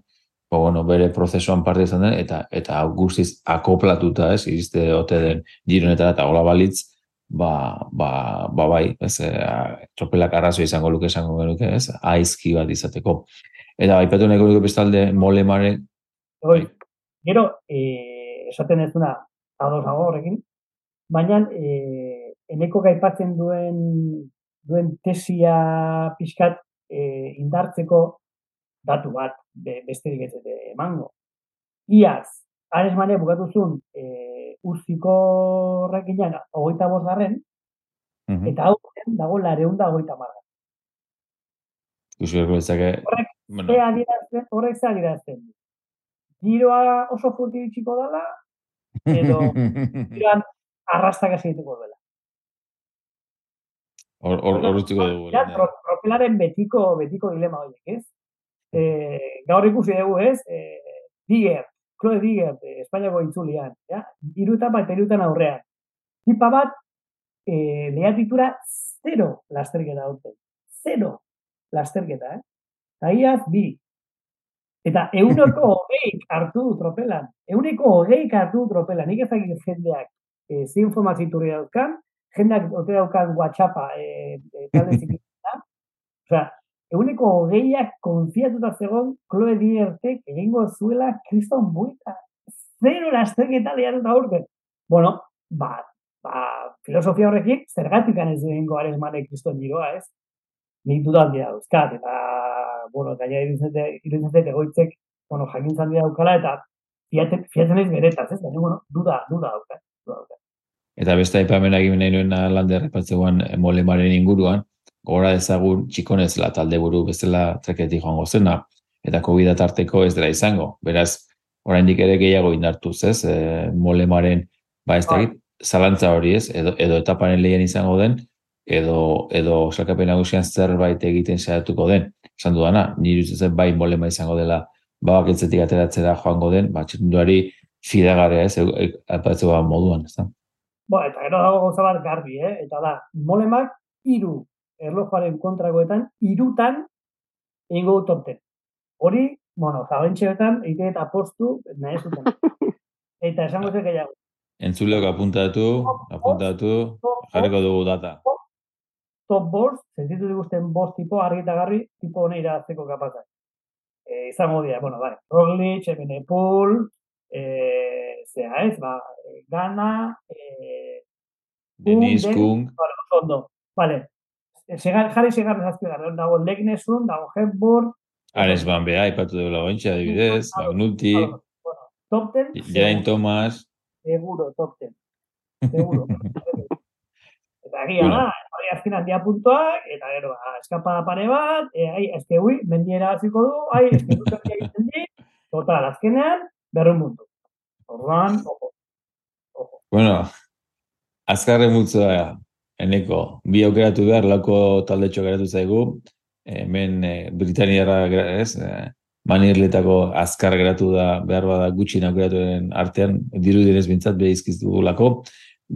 ba, bueno, bere prozesuan parte izan den, eta eta guztiz akoplatuta, ez, iriste ote den gironetara eta hola balitz, ba, ba, ba bai, ez, e, tropelak arrazo izango luke izango genuke, ez, aizki bat izateko. Eta petu neko nuke bestalde, mole mare... Oi, gero, e, esaten ez duna, ados horrekin, baina, e, eneko gaipatzen duen duen tesia pixkat e, indartzeko datu bat be, besterik ez emango. Iaz, Ares Mane bukatu zuen e, urziko horrekinan hogeita bosgarren, mm -hmm. eta hau dago lareun da hogeita marra. Horrek, bueno. horrek ze adirazten. Giroa oso furti bitxiko dela, edo giroan arrastak egiteko dela. Hor hor dugu. Ja, propelaren betiko betiko dilema horiek, ez? Eh, gaur ikusi dugu, ez? Eh, Diger, Chloe Diger, de Espainiako itzulian, ja? Hiru etapa eta hirutan aurrean. Tipa bat eh lehiatitura zero lasterketa dute. Zero lasterketa, eh? Taiaz bi. Eta euneko hogeik hartu du tropelan. Euneko hogeik hartu du tropelan. Nik ezagik jendeak e, ze informaziturri dauzkan, jendak ote daukat WhatsAppa e, e, talde zikita. Osea, eguneko hogeiak konfiatuta zegoen Chloe Diertek egingo zuela kriston buita. Zero lasteketa dian eta urte. Bueno, ba, ba, filosofia horrekin, zergatik ez egingo garen mane kriston giroa, ez? Nik dudan dira dauzkat, eta, bueno, gaina irudizatek egoitzek, bueno, jakintzan dira daukala, eta fiatzen ez beretaz, ez? Baina, bueno, duda, duda daukat, duda daukat. Eta beste aipamena egin nahi nuen lande errepatzeguan eh, molemaren inguruan, gora ezagun txikonez la talde buru bezala treketik joango zena, eta covid tarteko ez dela izango. Beraz, oraindik ere gehiago indartuz, ez, e, molemaren, ba ez da zalantza hori ez, edo, edo etaparen lehen izango den, edo, edo salkapen nagusian zerbait egiten saiatuko den. Esan duana, nire zen bai molema izango dela, babak etzetik ateratzera joango den, ba, txetunduari fidagarea ez, e, moduan, ez da. Bo, eta gero dago gauza bat garbi, eh? Eta da, molemak hiru erlojuaren kontragoetan, irutan egingo dut orten. Hori, bueno, zabentxeetan, eite eta postu, nahi zuten. Eta esango zen gehiago. Entzuleok apuntatu, apuntatu, jarriko dugu data. Top bost, sentitu diguzten bost tipo, argi eta garbi, tipo hone irazteko kapazak. E, izango dira, bueno, bai, Roglic, Ebenepool, eh, zera ez, ba, Gana, eh, Denis Kung, vale, ondo, vale, Segar, jarri segar nezazpi gara, dago Legnesun, dago Hepburn, Ares Van Bea, ipatu dugu lagointxa, adibidez, Magnuti, bueno, top ten, Jain Thomas, seguro, top ten, seguro. eta egia da, hori azken handia puntuak, eta gero, ba, eskapada pare bat, e, ai, eske hui, mendiera hasiko du, ai, eske dut egiten di, total, azkenean, berrun mundu. Orduan, ojo. ojo. Bueno, azkarre multzoa, eneko, bi aukeratu behar, lauko talde geratu zaigu, hemen e, Britaniara, ez, e, manirletako azkar geratu da, behar bada gutxi aukeratu artean, diru dinez bintzat beha izkiztu lako,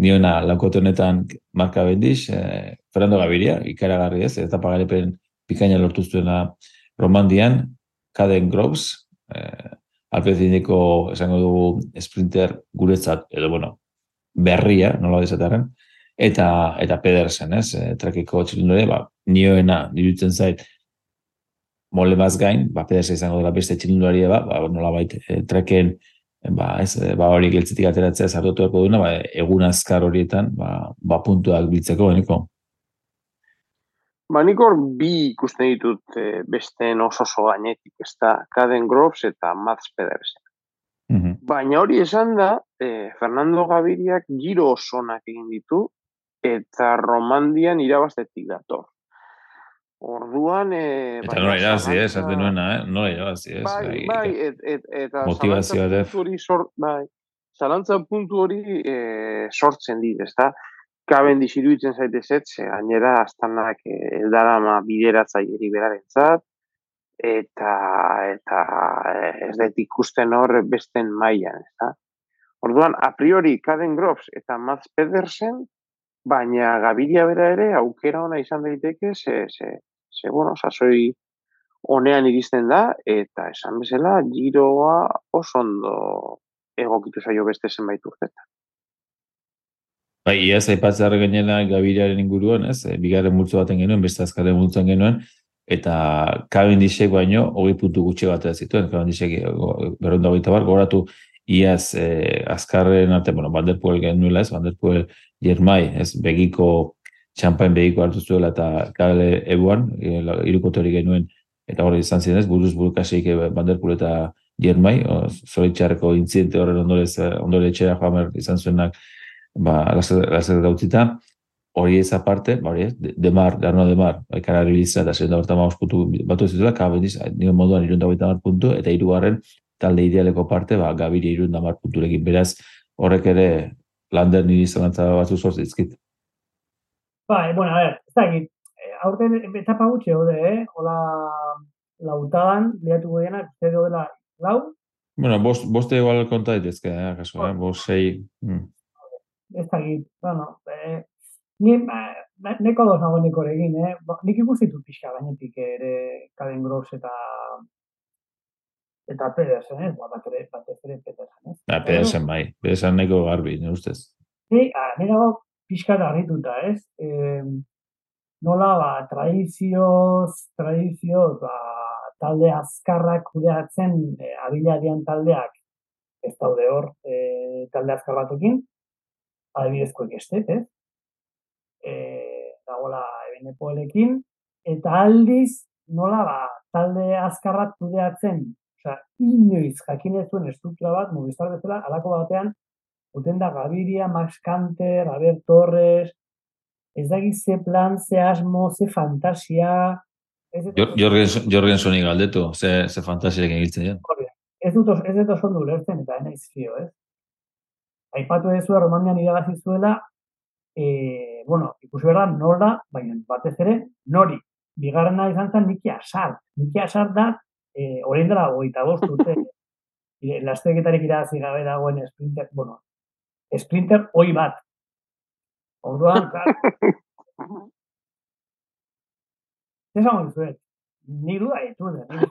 niona lakote honetan marka bendiz, e, Fernando Gaviria, ikaragarri ez, eta pagarepen pikaina lortuztuena Romandian, Caden Groves, e, alpezineko esango dugu sprinter guretzat, edo bueno, berria, nola desatarren, eta eta Pedersen, ez, e, trakiko txilindore, ba, nioena, nirutzen zait, mole gain, ba, Pedersen izango dela beste txilindularia, ba, ba, nola bait, e, traken, ba, ez, e, ba, hori geltzetik ateratzea zartotu duna, ba, egun azkar horietan, ba, ba puntuak biltzeko, beniko. Ba, nik hor bi ikusten ditut e, beste oso oso gainetik, ez da, Caden Groves eta Mats Pedersen. Mm Baina hori esan da, e, Fernando Gaviriak giro osonak egin ditu, eta Romandian irabaztetik dator. Orduan... E, eta nola irabazi, eh? Zaten nuena, eh? Nola irabazi, eh? Bai, bai, et, et, eta motivazioa def. hori sort, bai, zalantzan puntu hori e, sortzen dit, ez da? Kaben diziruitzen zaite zetze, gainera, astanak eldarama bideratzaileri beraren zat, eta, eta e, ez dut ikusten hor besten mailan, ez da? Orduan, a priori, Kaden Groves eta Mats Pedersen, baina Gabiria bera ere aukera ona izan daiteke ze se se bueno, sasoi honean iristen da eta esan bezala giroa oso ondo egokitu zaio beste zenbait urtetan. Bai, ia zaipatzea gainera Gabiriaren inguruan, ez? E, bigarren multzo baten genuen, beste azkarren multzoan genuen, eta Cavendishek baino, hogei puntu gutxe bat zituen, Cavendishek berronda hogeita bar, goratu iaz eh, azkarren arte, bueno, Vanderpoel genuela ez, Vanderpoel Jermai, ez, begiko, txampain begiko hartu zuela eta kale ebuan, e, irukotori genuen, eta hori izan ziren ez, buruz burukasik Vanderpoel eta Jermai, zoritxarreko incidente horren ondore, ondore etxera joamer izan zuenak, ba, lazer dautzita, hori ez aparte, ba, hori ez, demar, de demar, ekara riliza, eta da horta maus puntu batu ez zuela, kabeniz, nire moduan irunta puntu, eta irugarren, talde idealeko parte, ba, gabiri irun damar punturekin. Beraz, horrek ere, lander niri zelantza batzu zortz izkit. Ba, bueno, a ver, ez da, eh, aurten etapa gutxe hode, eh? Hola, lautadan, lehatu godenak, uste dela lau? Bueno, bost, boste igual konta ditezke, eh, akaso, eh? Bost, sei... Mm. Ez da, bueno, eh, ni, eh, neko dos nago egin, eh? Ba, nik ikusitu pixka gainetik ere Kaden Gross eta eta Pedersen, ez? Ba, bat ere, bat ere Pedersen, ez? Ba, Pedersen bai, Pedersen neko garbi, ne ustez? Ni, a, nire gau pixka da harrituta, ez? E, nola, ba, tradizioz, tradizioz, ba, talde azkarrak kudeatzen, e, abiladian taldeak, ez daude hor, e, talde azkar batukin, adibidezko ekestet, ez? E, dagoela, ebenepoelekin, eta aldiz, nola, ba, talde azkarrak kudeatzen, Osa, inoiz jakin ez duen estruktura bat, Movistar bezala, alako batean, uten da Gaviria, Max Kanter, Aber Torres, ez da ze plan, ze asmo, ze fantasia... Jorgen, Jorgen Soni galdetu, ze, ze fantasiak egiltzen ja. Ez dut, ez dut oso lertzen, eta enaiz fio, ez? Aipatu ez zuen Romandian iragazi zuela, e, bueno, ikusi berda, nola, baina batez ere, nori, bigarrena izan zen Niki Asar. Niki Asar da, eh, orain dela goita bost urte, lasteketarik irazi gabe dagoen sprinter, bueno, sprinter hoi bat. Orduan, klar. Esan zuen, ni duda ditu, da, ni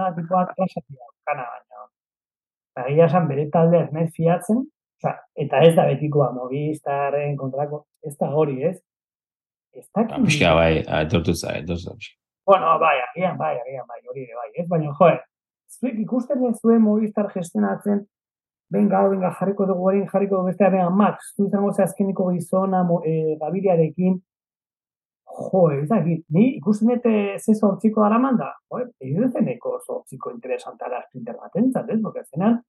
da, tipo atrasatia, kana baina. Eta esan bere talde ez nahi fiatzen, oza, eta ez da betikoa, mobistaren kontrako, ez da hori, ez? Ez da kini. Pixka bai, etortu zai, etortu zai. Bueno, bai, agian, bai, agian, bai, hori ere, bai, ez? Baina, joe, zuek ikusten ez zuen Movistar gestionatzen, benga, benga, jarriko dugu hori, jarriko dugu beste, benga, Max, zu izango ze azkeniko gizona, e, gabiriarekin, jo, ez da, ni ikusten dute ze sortziko dara manda, jo, egin dut zeneko sortziko interesantara sprinter bat entzat, ez? Porque zenan,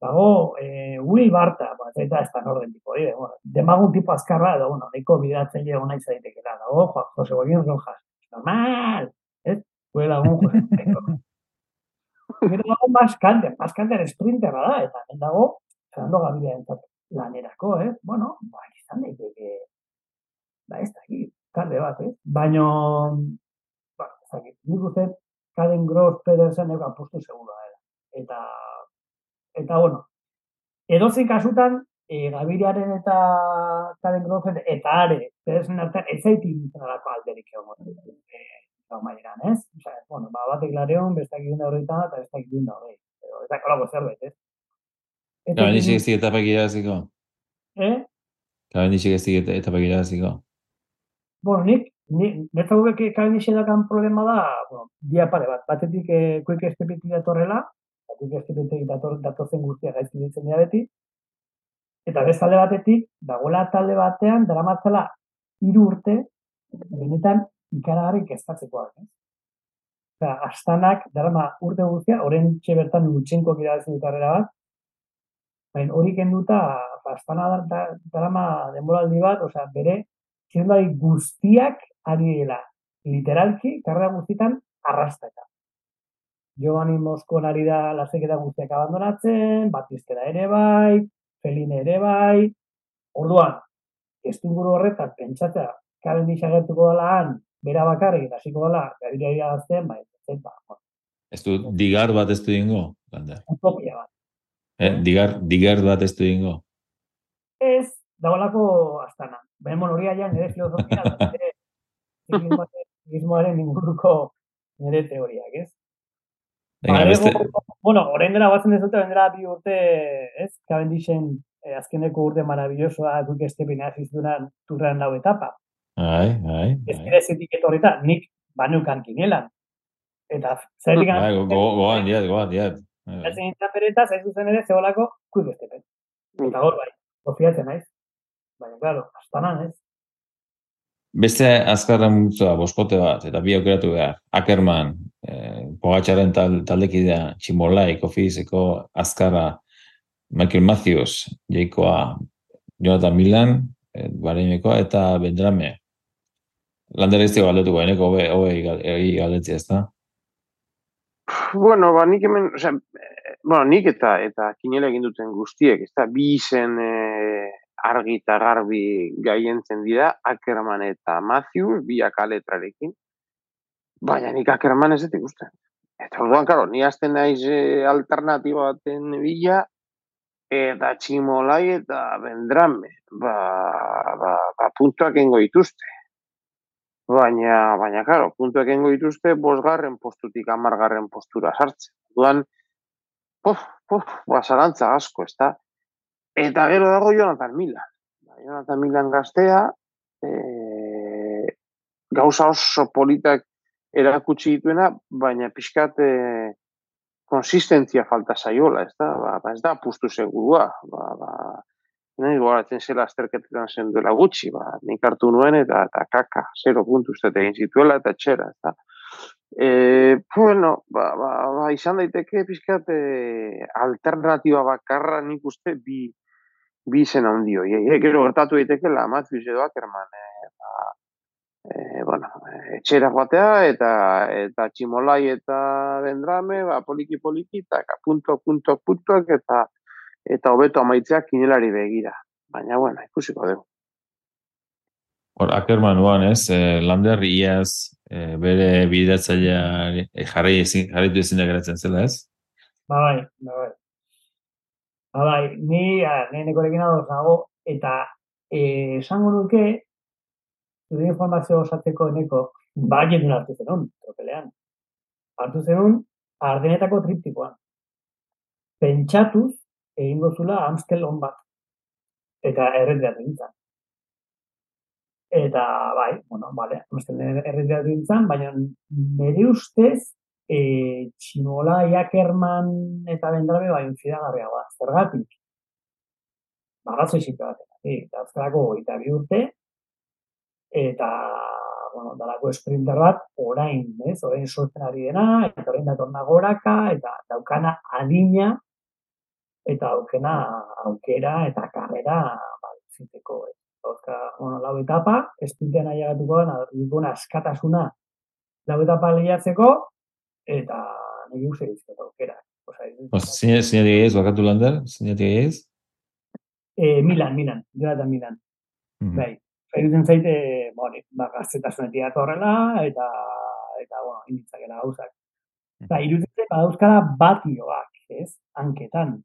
dago, e, Will Barta, bat, eta ez da norden tipo, eh? bueno, demagun tipo azkarra, edo, bueno, neko bideratzen jo nahi zaitekela, dago, jo, Jose Bolín Rojas, normal, ez? Zue lagun joan. Gero dago Maskanter, Maskanter sprinter da, eta hemen dago, Fernando Gaviria entzat lanerako, eh? Bueno, ba, izan daiteke, ba, ez da, talde bat, eh? Baina, ba, ez da, nik uste, Kaden Gross Pedersen ega postu segura da. Eta, eta, bueno, edozein kasutan, e, Gaviriaren eta Karen Grofen eta are, Pedersen artean, ez zaitik nalako alderik egon. E, gau mairan, ez? Osa, bueno, ba, batek lareon, bestak egin da horretan, eta bestak egin da horretan. Ez da kolako zerbait, ez? Eta ben dixik ez diket etapak iraziko. Eh? Eta ben dixik ez diket etapak iraziko. Bueno, nik, netzako beke kaben dakan problema da, bueno, dia pare bat, batetik eh, kuik estepetik datorrela, estepetik dator, datorzen guztia gaizki ditzen dira beti, eta bestalde batetik, dagoela talde batean, daramatzela hiru urte, benetan ikaragarri keztatzeko eh? Eta, astanak, darama urte guztia, txe bertan lutxenko irabazen dut bat, baina hori kenduta, astana darama denboraldi bat, osea, bere, txendari guztiak ari dela literalki, karrera guztietan, arrastaka. Giovanni Moskon ari da laseketa guztiak abandonatzen, Batistera ere bai, Feline ere bai, orduan, ez horretan, pentsatzea, karen disagertuko dela han, bera bakarrik, eta hasiko dela, gabira iragazten, bai, ez ba, Ez du, digar bat ez du dingo, Utopia bat. Eh, digar, digar bat ez du dingo. Ez, dagoelako astana. Baina, bueno, hori aian, nire filosofia, nire inguruko nire teoriak, ez? Venga, beste... bueno, orain dela batzen ez dute, bendera bi urte, ez? Cavendishen eh, azkeneko urte maravillosoa guk estepen azizunan turran lau etapa. Ai, ai, Ez dira zetik etorreta, nik banukan kinelan. Eta zer digan... Bai, goan, diat, goan, diat. Ez zintzen pereta, zaiz zuzen ere, zeholako kuik estepen. Eta gor bai, kofiatzen naiz. Baina, claro, astanan, ez? Beste azkarren multzoa, boskote bat, eta bi aukeratu behar. Ackerman, eh, Pogatxaren tal, taldekidea, Tximolai, Kofizeko, Azkarra, Michael Matthews, Jaikoa, Jonathan Milan, eh, Bareinekoa, eta Bendrame. Lander ez dugu galdetuko, eneko hobe, hobe galdetzia ez da? Bueno, ba, nik hemen, o sea, eh, bueno, nik eta eta kinele egin duten guztiek, ez da, bi izen eh, argi eta garbi gaientzen dira, Ackerman eta Matthews, biak aletrarekin. Baina nik Ackerman ez dut ikusten. Eta orduan, karo, ni azten naiz e, alternatiba baten bila, eta tximolai eta bendrame. Ba, ba, ba puntuak ingo dituzte. Baina, baina, karo, puntuak ingo dituzte, bosgarren postutik amargarren postura sartzen. Duan, pof, pof, basarantza asko, ez da? Eta gero dago Jonathan Milan. Ba, Jonathan Milan gaztea, e, gauza oso politak erakutsi dituena, baina pixkat e, konsistentzia falta zaiola, ez da? Ba, ba ez da pustu segurua. Ba, ba, nahi goratzen zela azterketetan zen duela gutxi, ba, nik hartu nuen eta, eta kaka, zero puntu uste egin zituela eta txera, ez da? E, bueno, ba, ba, ba, izan daiteke pixkat e, alternatiba bakarra nik uste bi, bi zen handi hoi. E, gero gertatu daiteke la Matthews edo Ackerman. E, ba, e, bueno, etxera joatea eta eta tximolai eta bendrame, ba, poliki poliki, eta punto, punto, puntoak eta eta hobeto amaitzeak kinelari begira. Baina, bueno, ikusiko dugu. Hor, Ackerman uan, ez, eh, Lander iaz eh, bere bidatzailea eh, jarri ezin, jarritu ezin da geratzen zela, ez? Ba, bai, ba, bai. Ba, bai, ni, ni nekorekin nago, eta eh, esango nuke, zure informazio osatzeko eneko, bai edun hartu zenun, tropelean. Hartu zenun, ardenetako triptikoan. Pentsatuz, egingo zula Amstel on bat. Eta erretiratu dintzen. Eta, bai, bueno, bale, Amstel erretiratu dintzen, baina nire ustez, e, txinola Iakerman eta bendrabe bai unzidagarria bat. Zergatik? Bagazo izite bat. Eta azkarako eta bi urte, eta, bueno, dalako esprinter bat, orain, ez, orain sortzen ari dena, eta orain datorna goraka, eta daukana adina, eta aukena, aukera, eta karrera, ba, zinteko, ez. Oska, bueno, lau etapa, esprintean nahi agatuko dena, askatasuna lau etapa lehiatzeko, eta nire uste dizko aukera. Zine digeiz, bakatu lander? Zine digeiz? Eh, Milan, Milan, Jonathan Milan. Mm -hmm. Bai, Erutzen zaite, bueno, ba, gaztetasunetik atorrela, eta, eta, bueno, inditzakela gauzak. Eta, mm. irutzen zaite, badauzkara batioak, ez, hanketan.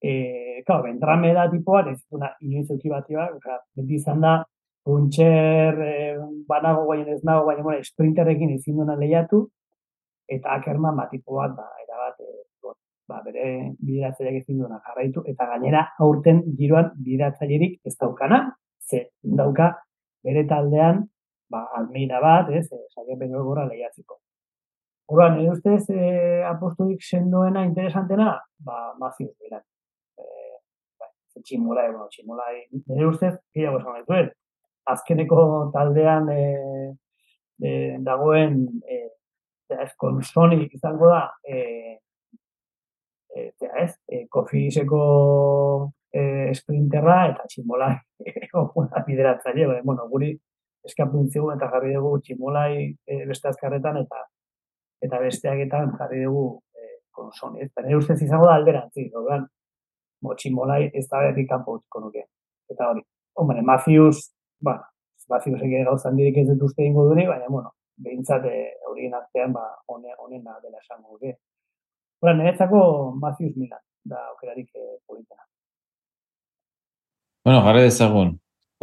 E, klar, bentrame da tipo bat, ez duna, inoiz euki batioak, oza, beti izan da, puntxer, e, banago guain ez nago, baina, bueno, sprinterrekin ezin duna lehiatu, eta akerman bat tipo bat, da, era bat, e, ba, bere bideratzaileak ezin duna jarraitu, eta gainera aurten giroan bideratzailerik ez daukana, ze dauka bere taldean, ba, almeida bat, ez, zaila beno gora lehiatzeko. Horan, nire ustez, e, apostoik sendoena interesantena, ba, mazio dira. E, ba, tximula, bueno, tximula, nire ustez, gira gozan ez azkeneko taldean e, e, dagoen, e, ez, konsoni izango da, e, eta ez, e, kofiseko e, sprinterra eta tximbola bideratzen, bueno, guri eskapuntzio eta jarri dugu tximolai e, beste azkarretan eta eta besteaketan jarri dugu e, konsoni. Eta nire ustez izango da alderantzi, orduan, mo tximolai ez da berri kanpo utziko nuke. Eta hori, hombre, Matthews, bueno, Matthews egin gauzan direk ez dut uste ingo dure, baina, bueno, behintzat horien artean, ba, honen da dela esango, okay? Hora, niretzako Matthews Milan, da okerarik eh, politena. Bueno, jarri dezagun,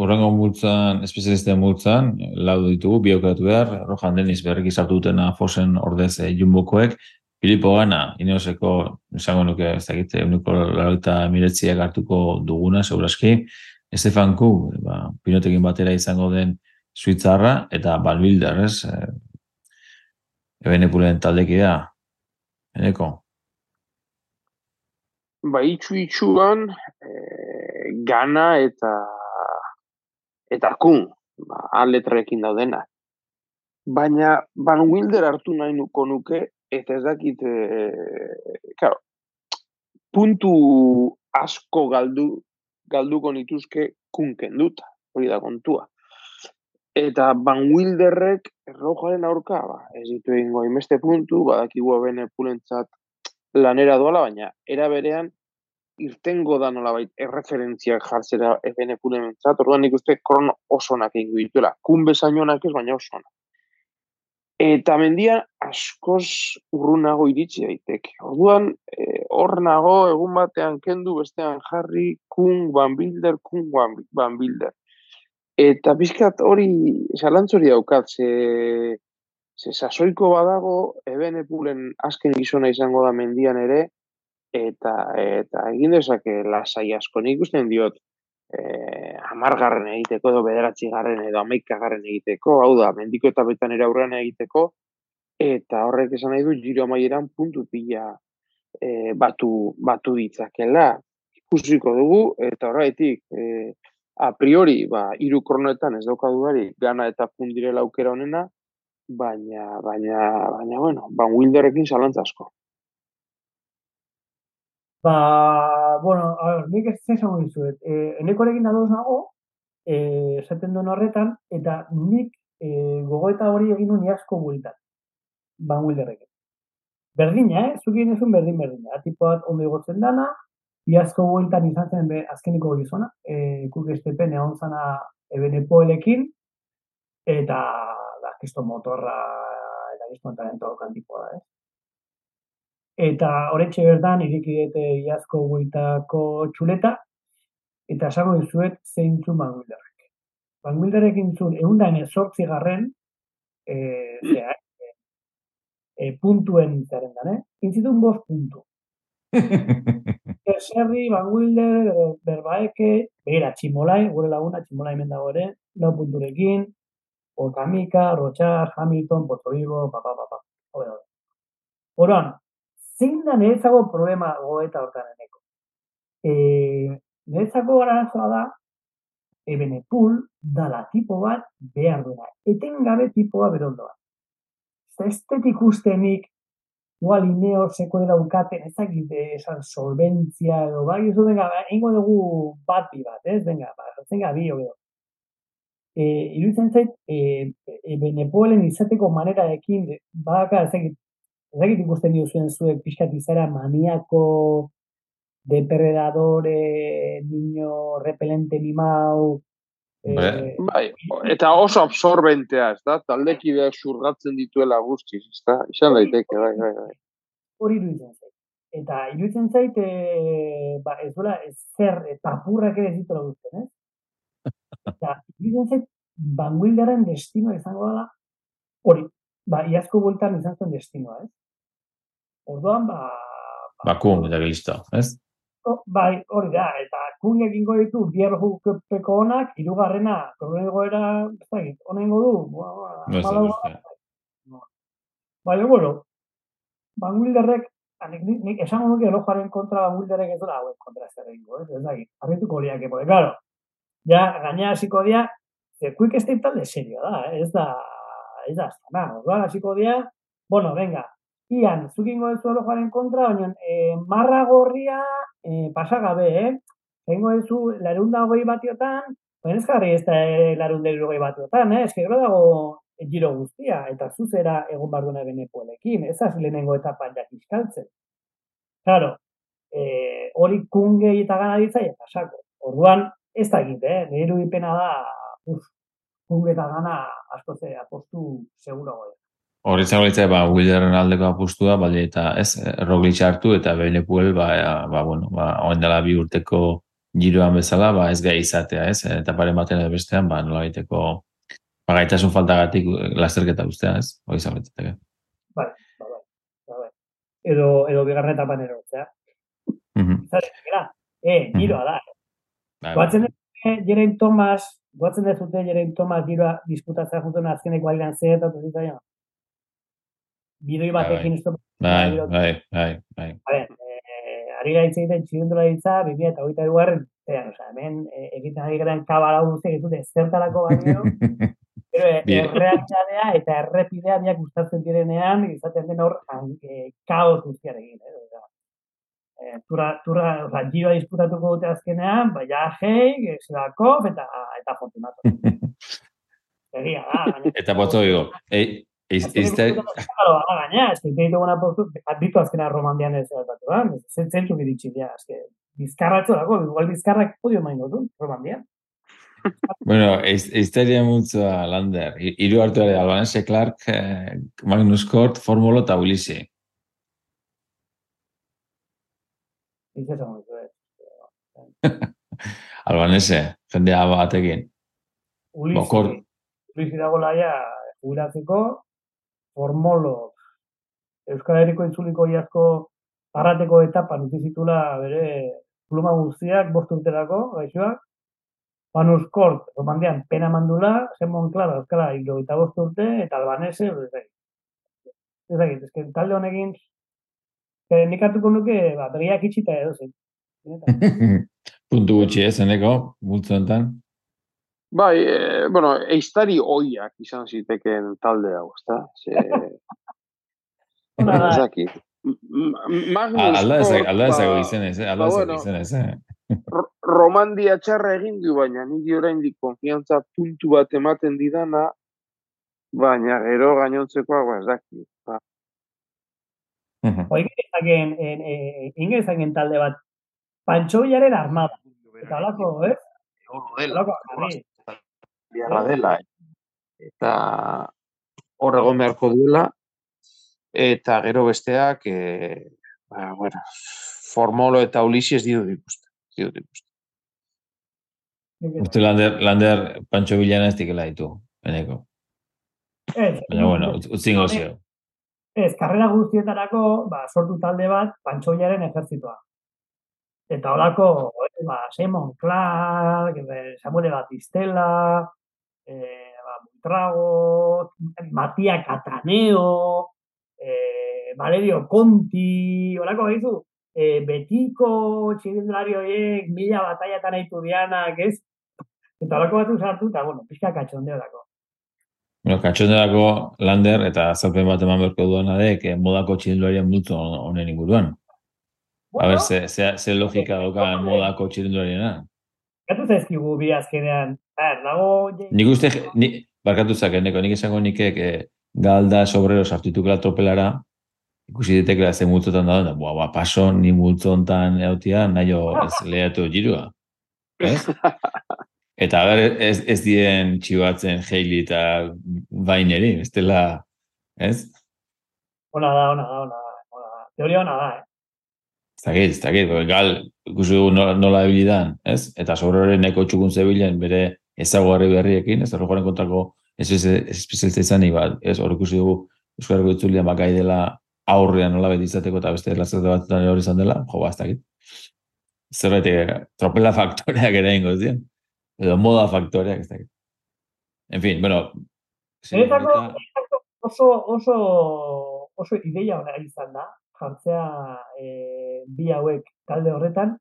urrengo multzan, espezialisten multzan, lau ditugu, bi aukeratu behar, Rojan Deniz berrik izartu Fosen ordez eh, jumbokoek, Filipo Gana, ineoseko, esango nuke, ez dakit, uniko lauta miretziak hartuko duguna, seguraski, Estefan Ku, ba, pinotekin batera izango den Suitzarra, eta Balbilder, ez? E, Ebenepulen taldekidea, eneko? Ba, itxu itxuan, e, gana eta eta kun, ba, aletrekin daudena. Baina, Van Wilder hartu nahi nuko nuke, eta ez dakit, e, claro, puntu asko galdu, galduko nituzke kunken dut, hori da kontua. Eta Van Wilderrek errojaren aurka, ba, ez ditu egingo inbeste puntu, badakigu bene pulentzat lanera doala, baina era berean irtengo da nolabait erreferentziak jartzera ebene pulementzat, orduan nik uste krono oso nak egin dituela. Kun bezainonak ez, baina oso Eta mendia askoz urrunago iritsi daiteke. Orduan, e, hor nago, egun batean kendu, bestean jarri, kun, van bilder, kun, van bilder. Eta bizkat hori, zalantzori daukat, ze, ze sasoiko badago, ebene pulen azken gizona izango da mendian ere, eta eta egin dezake lasai asko nik usten diot eh amargarren egiteko edo bederatzi garren edo amaika garren egiteko, hau da, mendiko eta betan aurrean egiteko, eta horrek esan nahi du, giro amaieran puntu pila e, batu, batu ditzakela. Ikusiko dugu, eta horretik, e, a priori, ba, iru kronoetan ez dauka dudari, gana eta pundirela aukera honena, baina, baina, baina, bueno, ban Wilderekin zalantzasko. Ba, bueno, a ver, nik ez zesan dizuet. Eh, eneko erekin adoz nago, eh, esaten duen horretan, eta nik eh, gogoeta hori egin nuen asko bueltan. Ban wilderrek. Berdina, eh? Zuki berdin berdina. Tipo bat ondo egotzen dana, iazko bueltan izan zen be, azkeniko gizona, eh, kuk estepen egon zana ebenepoelekin, eta da, kisto motorra, eta kisto talentoa tipo da, eh? Eta horretxe berdan irikidete iazko guitako txuleta, eta esango dizuet zeintzu Mangulderrek. Mangulderrek intzun, egun da sortzi garren, e, zera, e, e, puntuen zaren dan, eh? Intzitun bost puntu. Eserri, Van Wilder, Berbaeke, begira, Tximolai, gure laguna, Tximolai hemen dago ere, lau punturekin, Okamika, Rochar, Hamilton, Potoligo, pa, pa, pa, pa. Horan, zein da niretzako problema goeta hortan eneko. E, niretzako arazoa da, ebene pul, dala tipo bat behar duena. Eten gabe tipoa berondoa. Estetik ustenik, igual ineo seko daukaten, ez dakit esan solventzia edo, bai, ez venga, ingo dugu bat bi bat, ez, venga, ba, zenga bi, edo. E, iruditzen zait, e, e, benepoelen izateko manera ekin, badaka, ez dakit, Zagit ikusten zuen zuek pixkat izara maniako, depredadore, niño, repelente mimau. Eh, bai, eta oso absorbentea, ez da? Taldekideak surgatzen dituela guztiz, ez da? Izan daiteke, bai, bai, bai. Hori iruditzen zait. Eta iruditzen zait, e, ba, ez dola, ez zer, e, papurrak ere zituela guztien, ez? Eta iruditzen zait, banguildaren destino izango da, hori, ba, iazko bultan izan zen destinoa, ez? Orduan, ba... Ba, kun, eta gilista, ez? Bai, hori da, eta kun egingo ditu, bier jukepeko honak, irugarrena, korren egoera, ez da, honen du, ba, ba, ba, ba, Baina, bueno, Van Wilderrek, nik, nik esango nuke elojoaren kontra Van Wilderrek ez dara, hauen kontra ez da egingo, ez da, arrituko liak, porque, claro, ja, gaina hasiko dia, ze quick estate talde serio da, ez da, ez da, ez da, hasiko dia, bueno, venga, ian, zukingo ez zuelo joaren kontra, baina e, marra gorria e, pasagabe, eh? Duzu, larun da hogei batiotan, baina ez jarri ez da eh, larun da hogei batiotan, eh? Ez que dago giro guztia, eta zuzera egon barduna benepolekin, ez az lehenengo etapan jakizkaltzen. Claro, eh, hori kungei eta gana ditzai, eta. Orduan, ez da egite, eh? Nire irudipena da, uf, kunge eta gana asko ze apostu seguro goi. Hori izango litza, ba, Wilderren aldeko apustua, bale, eta ez, Roglic hartu, eta Benepuel, ba, ba, bueno, ba, oen dela bi urteko giroan bezala, ba, ez gai izatea, ez, eta pare batean edo bestean, ba, nola gaiteko, ba, gaitasun faltagatik lasterketa ustea, ez, hori izango litzateke. Bai, bai, bai, bai. Edo, edo bigarren etapan erotzea. Mhm. Zare, gara, e, giroa da. Bai, bai. Goatzen dute Jerain Thomas, goatzen dezute Jerain Thomas giroa disputatzea jutuen azkeneko alian zer eta zitzaion. Bidoi Bai, batekin ez Bai, bai, bai, bai. A ver, eh, ari gara hitz egiten txirindula ditza, 2000 eta hogeita dugarren, zean, oza, hemen eh, egiten ari garen kabala guztiak ez dute zertarako baino, pero eh, errealitatea eta errepidea biak gustatzen direnean, izaten den hor eh, kaos guztiarekin, eh, oza. Eh, tura, tura, oza, giroa disputatuko dute azkenean, baina hei, Zilakov eta, eta Fortunato. Egia da. Eta botzo digo, ei, Claro, ala gaina, ez que ditu gona postu, ditu azkena romandian ez zertatu, eh? Zen zentu giritxi dira, ez que bizkarratxo dago, igual bizkarrak podio main gotu, romandian. bueno, eiz, eizteria multzoa, Lander, I- hiru hartu ere, Albanese Clark, eh, Magnus Kort, Formulo eta Ulisi. Ez ez ez. Albanese, jendea batekin. Ulisi. Ulisi dago laia, jubilatzeko, formolo, Euskal Herriko itzuliko iazko arrateko etapan utzi zitula bere pluma guztiak bost urterako, gaixoak, Manus Kort, romandian, pena mandula, Zen Monclar, Euskara, hilo eta bost urte, eta albanese, ez dakit. Ez que talde honekin, eh, nik hartuko nuke, ba, begiak itxita edo zen. Puntu gutxi ez, eneko, multzo enten. Bai, e, bueno, eiztari oiak izan ziteken talde hau, ezta? Ze, Ona da, ez dakit. Alda ezak ba, izenez, eh? alda ba, bueno. izenez, eh? Ro- Romandia txarra egin du, baina niri oraindik konfiantza puntu bat ematen didana, baina gero gainontzekoa, ba, ez dakit. Ba, Oik ezagen, en, e, inge ezagen talde bat, Pantxoiaren armada. Eta holako, eh? Holako jarri. Beharra dela. Eta hor egon beharko duela. Eta gero besteak, e, ba, bueno, Formolo eta Ulises ditut ikusten. Ditut ikusten. Uste Lander, Lander Pancho Villana ez dikela ditu, eneko. Ez, Baina, bueno, utz- utzingo zio. Ez, karrera guztietarako, ba, sortu talde bat, Pantxoiaren ejertzitoa. Eta holako, eh, ba, Simon Clark, eh, Samuel Batistela, eh, ba, Montrago, Matia Cataneo, eh, Valerio Conti, holako gaitu, eh, betiko txirindulari horiek, mila bataiatan aitu dianak, ez? Eta holako batu sartu, eta, bueno, pixka katxondeorako. Bueno, katxonderako Lander eta azalpen bat eman berko duena de, que modako txirindularian multzo honen inguruan. A ber, ze, ze, ze logika dauka modako txirindulariena. Gatu zaizkigu bi azkenean, a ber, dago... Nik uste, ni, barkatu zakeneko, nik esango nikek eh, galda sobrero sartutukela tropelara, ikusi ditekela ze multzotan da, da, bua, ba, paso, ni multzo hontan eutia, nahi ez lehatu girua. Ez? Eta ber, ez, ez dien txibatzen Heili eta Baineri, ez dela, ez? Ona da, ona da, ona da, ona da. Teoria ona da, eh? Dakit, porque gal, ikusi dugu nola, nola ebilidan, ez? Eta sobreroren neko txukun zebilen bere ezaguarri berriekin, ez errojoaren kontrako ez espezialista izanik, bat, ez hor ikusi dugu Euskal Herriko itzulian bakai dela aurrean nola beti izateko eta beste lazerte batzutan hori izan dela, jo, ba, ez dakit. Zerbait, tropela faktoreak ere ingo ziren. Edo moda faktoreak, ez dakit. En fin, bueno. Niretzako señorita- oso, oso, oso ideia ona izan da, jartzea e, bi hauek talde horretan,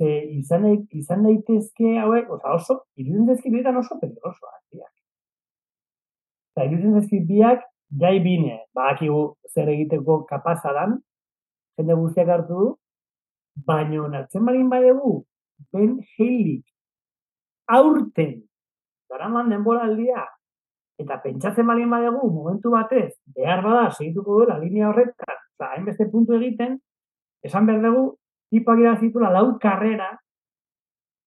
e, izan, izan daitezke hauek, oza, oso, iruditzen dezki biretan oso peligrosoak, biak. Eta iruditzen dezki biak, jai bine, badakigu zer egiteko kapaza dan, jende guztiak hartu du, baino hartzen balin badegu, Ben Heilig aurten daraman denboraldia eta pentsatzen balin badegu momentu batez behar bada segituko duela linea horretan, eta hainbeste puntu egiten, esan behar dugu, tipak irazitula lau karrera,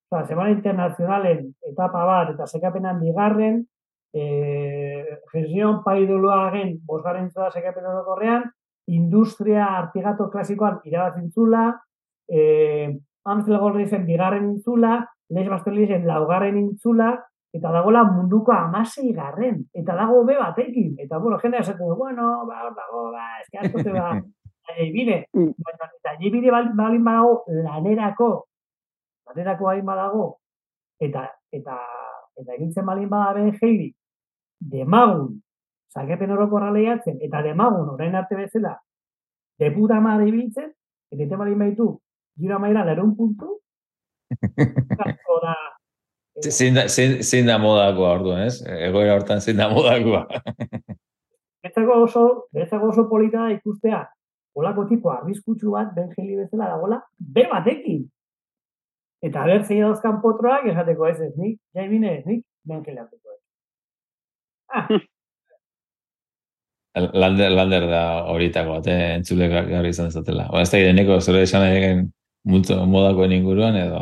eta semana internazionalen etapa bat, eta sekapenan bigarren, e, gestión paidoloagen bosgaren zua sekapen orokorrean, industria artigato klasikoan irabazintzula, e, Amstel Golrizen bigarren intzula, Les Bastelisen laugarren intzula, eta dagoela munduko amasei garren, eta dago be batekin, eta bueno, jendea esaten du, bueno, ba, dago, ba, eski asko te ba, bide, mm. eta bide balin badago lanerako, lanerako balin badago, eta, eta, eta egintzen balin bada jeiri, demagun, zakepen horoko lehiatzen, eta demagun, orain arte bezala, de puta madre ibiltzen, eta ete balin baitu, gira maira, lerun puntu, da, Zein da, zein, da modako ordu, ez? Egoera hortan zein da modakoa. Betzako oso, betzako oso polita ikustea, olako tipo arriskutsu bat, ben jeli bezala dagoela, be batekin. Eta ber zein dauzkan potroak, esateko ez ez nik, jai bine ez nik, ben jeli hartuko ez. Ah. Lander, lander da horitako bat, eh? entzule gaur izan zatela. Ba, ez da, deneko, zure esan egin modakoen inguruan, edo...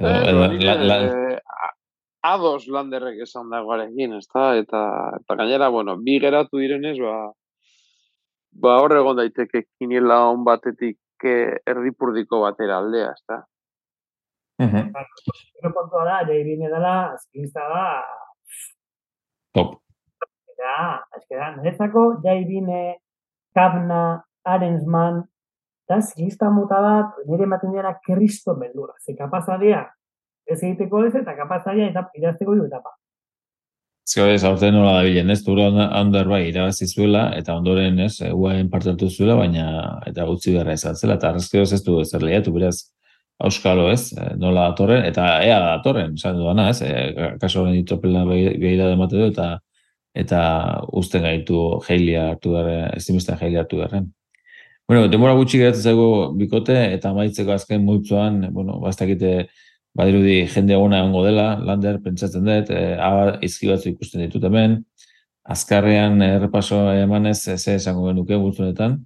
Edo, eh, ados landerrek esan dagoarekin, ez da? Eta, eta gainera, bueno, bi geratu direnez, ba, ba horre egon daiteke kiniela on batetik erdipurdiko batera aldea, ez da? Gero kontua da, jai bine dela, azkizta da... Top. Eta, azkera, niretzako, jai bine, Kabna, Arensman, eta zilista mota bat, nire ematen dira kristo beldura. Ze kapazadia, ez egiteko ez, eta kapazadia eta idazteko du etapa. Ez ez, aurten nola da bilen, ez, turo ondor bai, irabazi zuela, eta ondoren ez, uain partatu zuela, baina, eta gutzi berra izan zela, eta arrezkeo ez du ez lehiatu, beraz, auskalo ez, nola datorren, eta ea datorren, esan duana ez, e, kaso horren ditopela behira demate du, eta eta usten gaitu heilia hartu garren, estimista heilia hartu garren. Bueno, demora gutxi geratzen zego bikote eta maitzeko azken multzoan, bueno, bastakite badirudi jende ona egongo dela, lander pentsatzen dut, e, aba izki batzu ikusten ditut hemen, azkarrean errepaso emanez ze esango genuke multzonetan.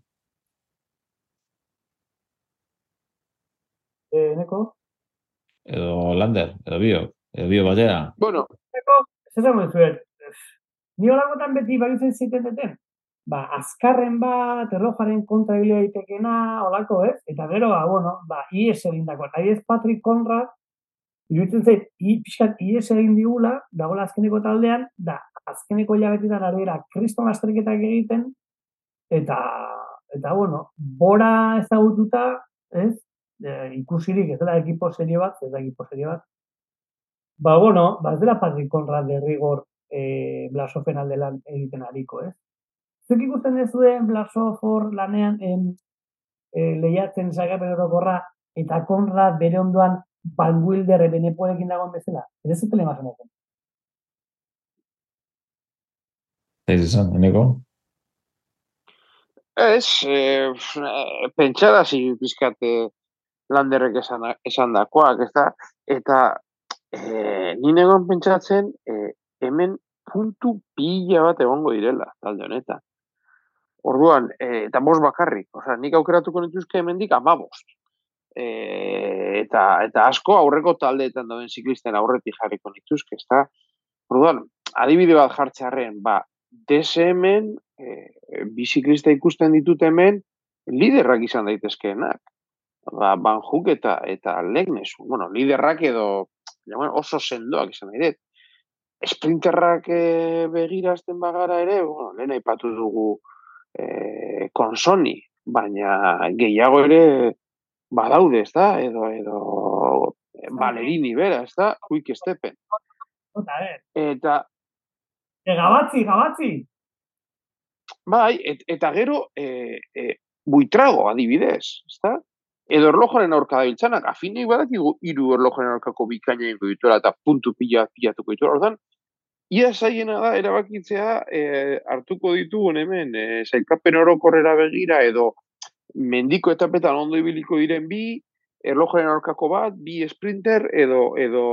Eh, neko? Edo lander, edo bio, edo bio batera. Bueno, neko, ez esango zuen. Ni holakotan beti baitzen ziten deten ba, azkarren bat, erlojaren kontra hile daitekena, olako, ez? Eta gero, ba, bueno, ba, IES egin dako. Eta IES Patrick Conrad, iruditzen zait, i, pixkat IES egin digula, dagoela azkeneko taldean, da, azkeneko hilabetetan arabera kriston astriketak egiten, eta, eta, bueno, bora ezagututa, ez? E, ikusirik, ez dela ekipo serio bat, ez da ekipo serio bat. Ba, bueno, ba, ez dela Patrick Conrad de rigor eh, blasofen aldelan egiten ariko, ez? Zuk ikusten ez duen Blasofor lanean en, e, lehiatzen zagapen eta konra bere ondoan Van Wilder beneporekin dagoen bezala. Ez zuten imaginatzen. Ez esan, eneko? Ez, eh, pentsada zi pizkate landerrek esan, esan dakoak, ez da? Eta eh, nire pentsatzen eh, hemen puntu pila bat egongo direla, talde honetan. Orduan, e, eta bost bakarrik, osea, nik aukeratuko nituzke hemendik amabost. E, eta, eta asko aurreko taldeetan dauden ziklisten aurretik jarriko nituzke, ezta? Orduan, adibide bat jartzearen, ba, DSM-en, e, biziklista ikusten ditut hemen, liderrak izan daitezkeenak. Ba, banjuk eta, eta legnesu. Bueno, liderrak edo, ja, bueno, oso sendoak izan daitez. Sprinterrak e, begirazten bagara ere, bueno, lehen aipatu dugu, e, konsoni, baina gehiago ere badaude, ez da? Edo, edo balerini bera, ez da? Quick stepen. Eta... E, gabatzi, gabatzi! Bai, et, eta gero e, e, buitrago adibidez, ez da? Edo erlojoren aurka da biltzanak, afinik badak iru erlojoren aurkako bikaina ingo dituela eta puntu pila pilatuko dituela. Ordan, Ia zaiena da, erabakitzea, e, hartuko ditugun hemen, e, eh, zailkapen orokorrera begira, edo mendiko etapetan ondo ibiliko diren bi, erlojoren aurkako bat, bi sprinter, edo, edo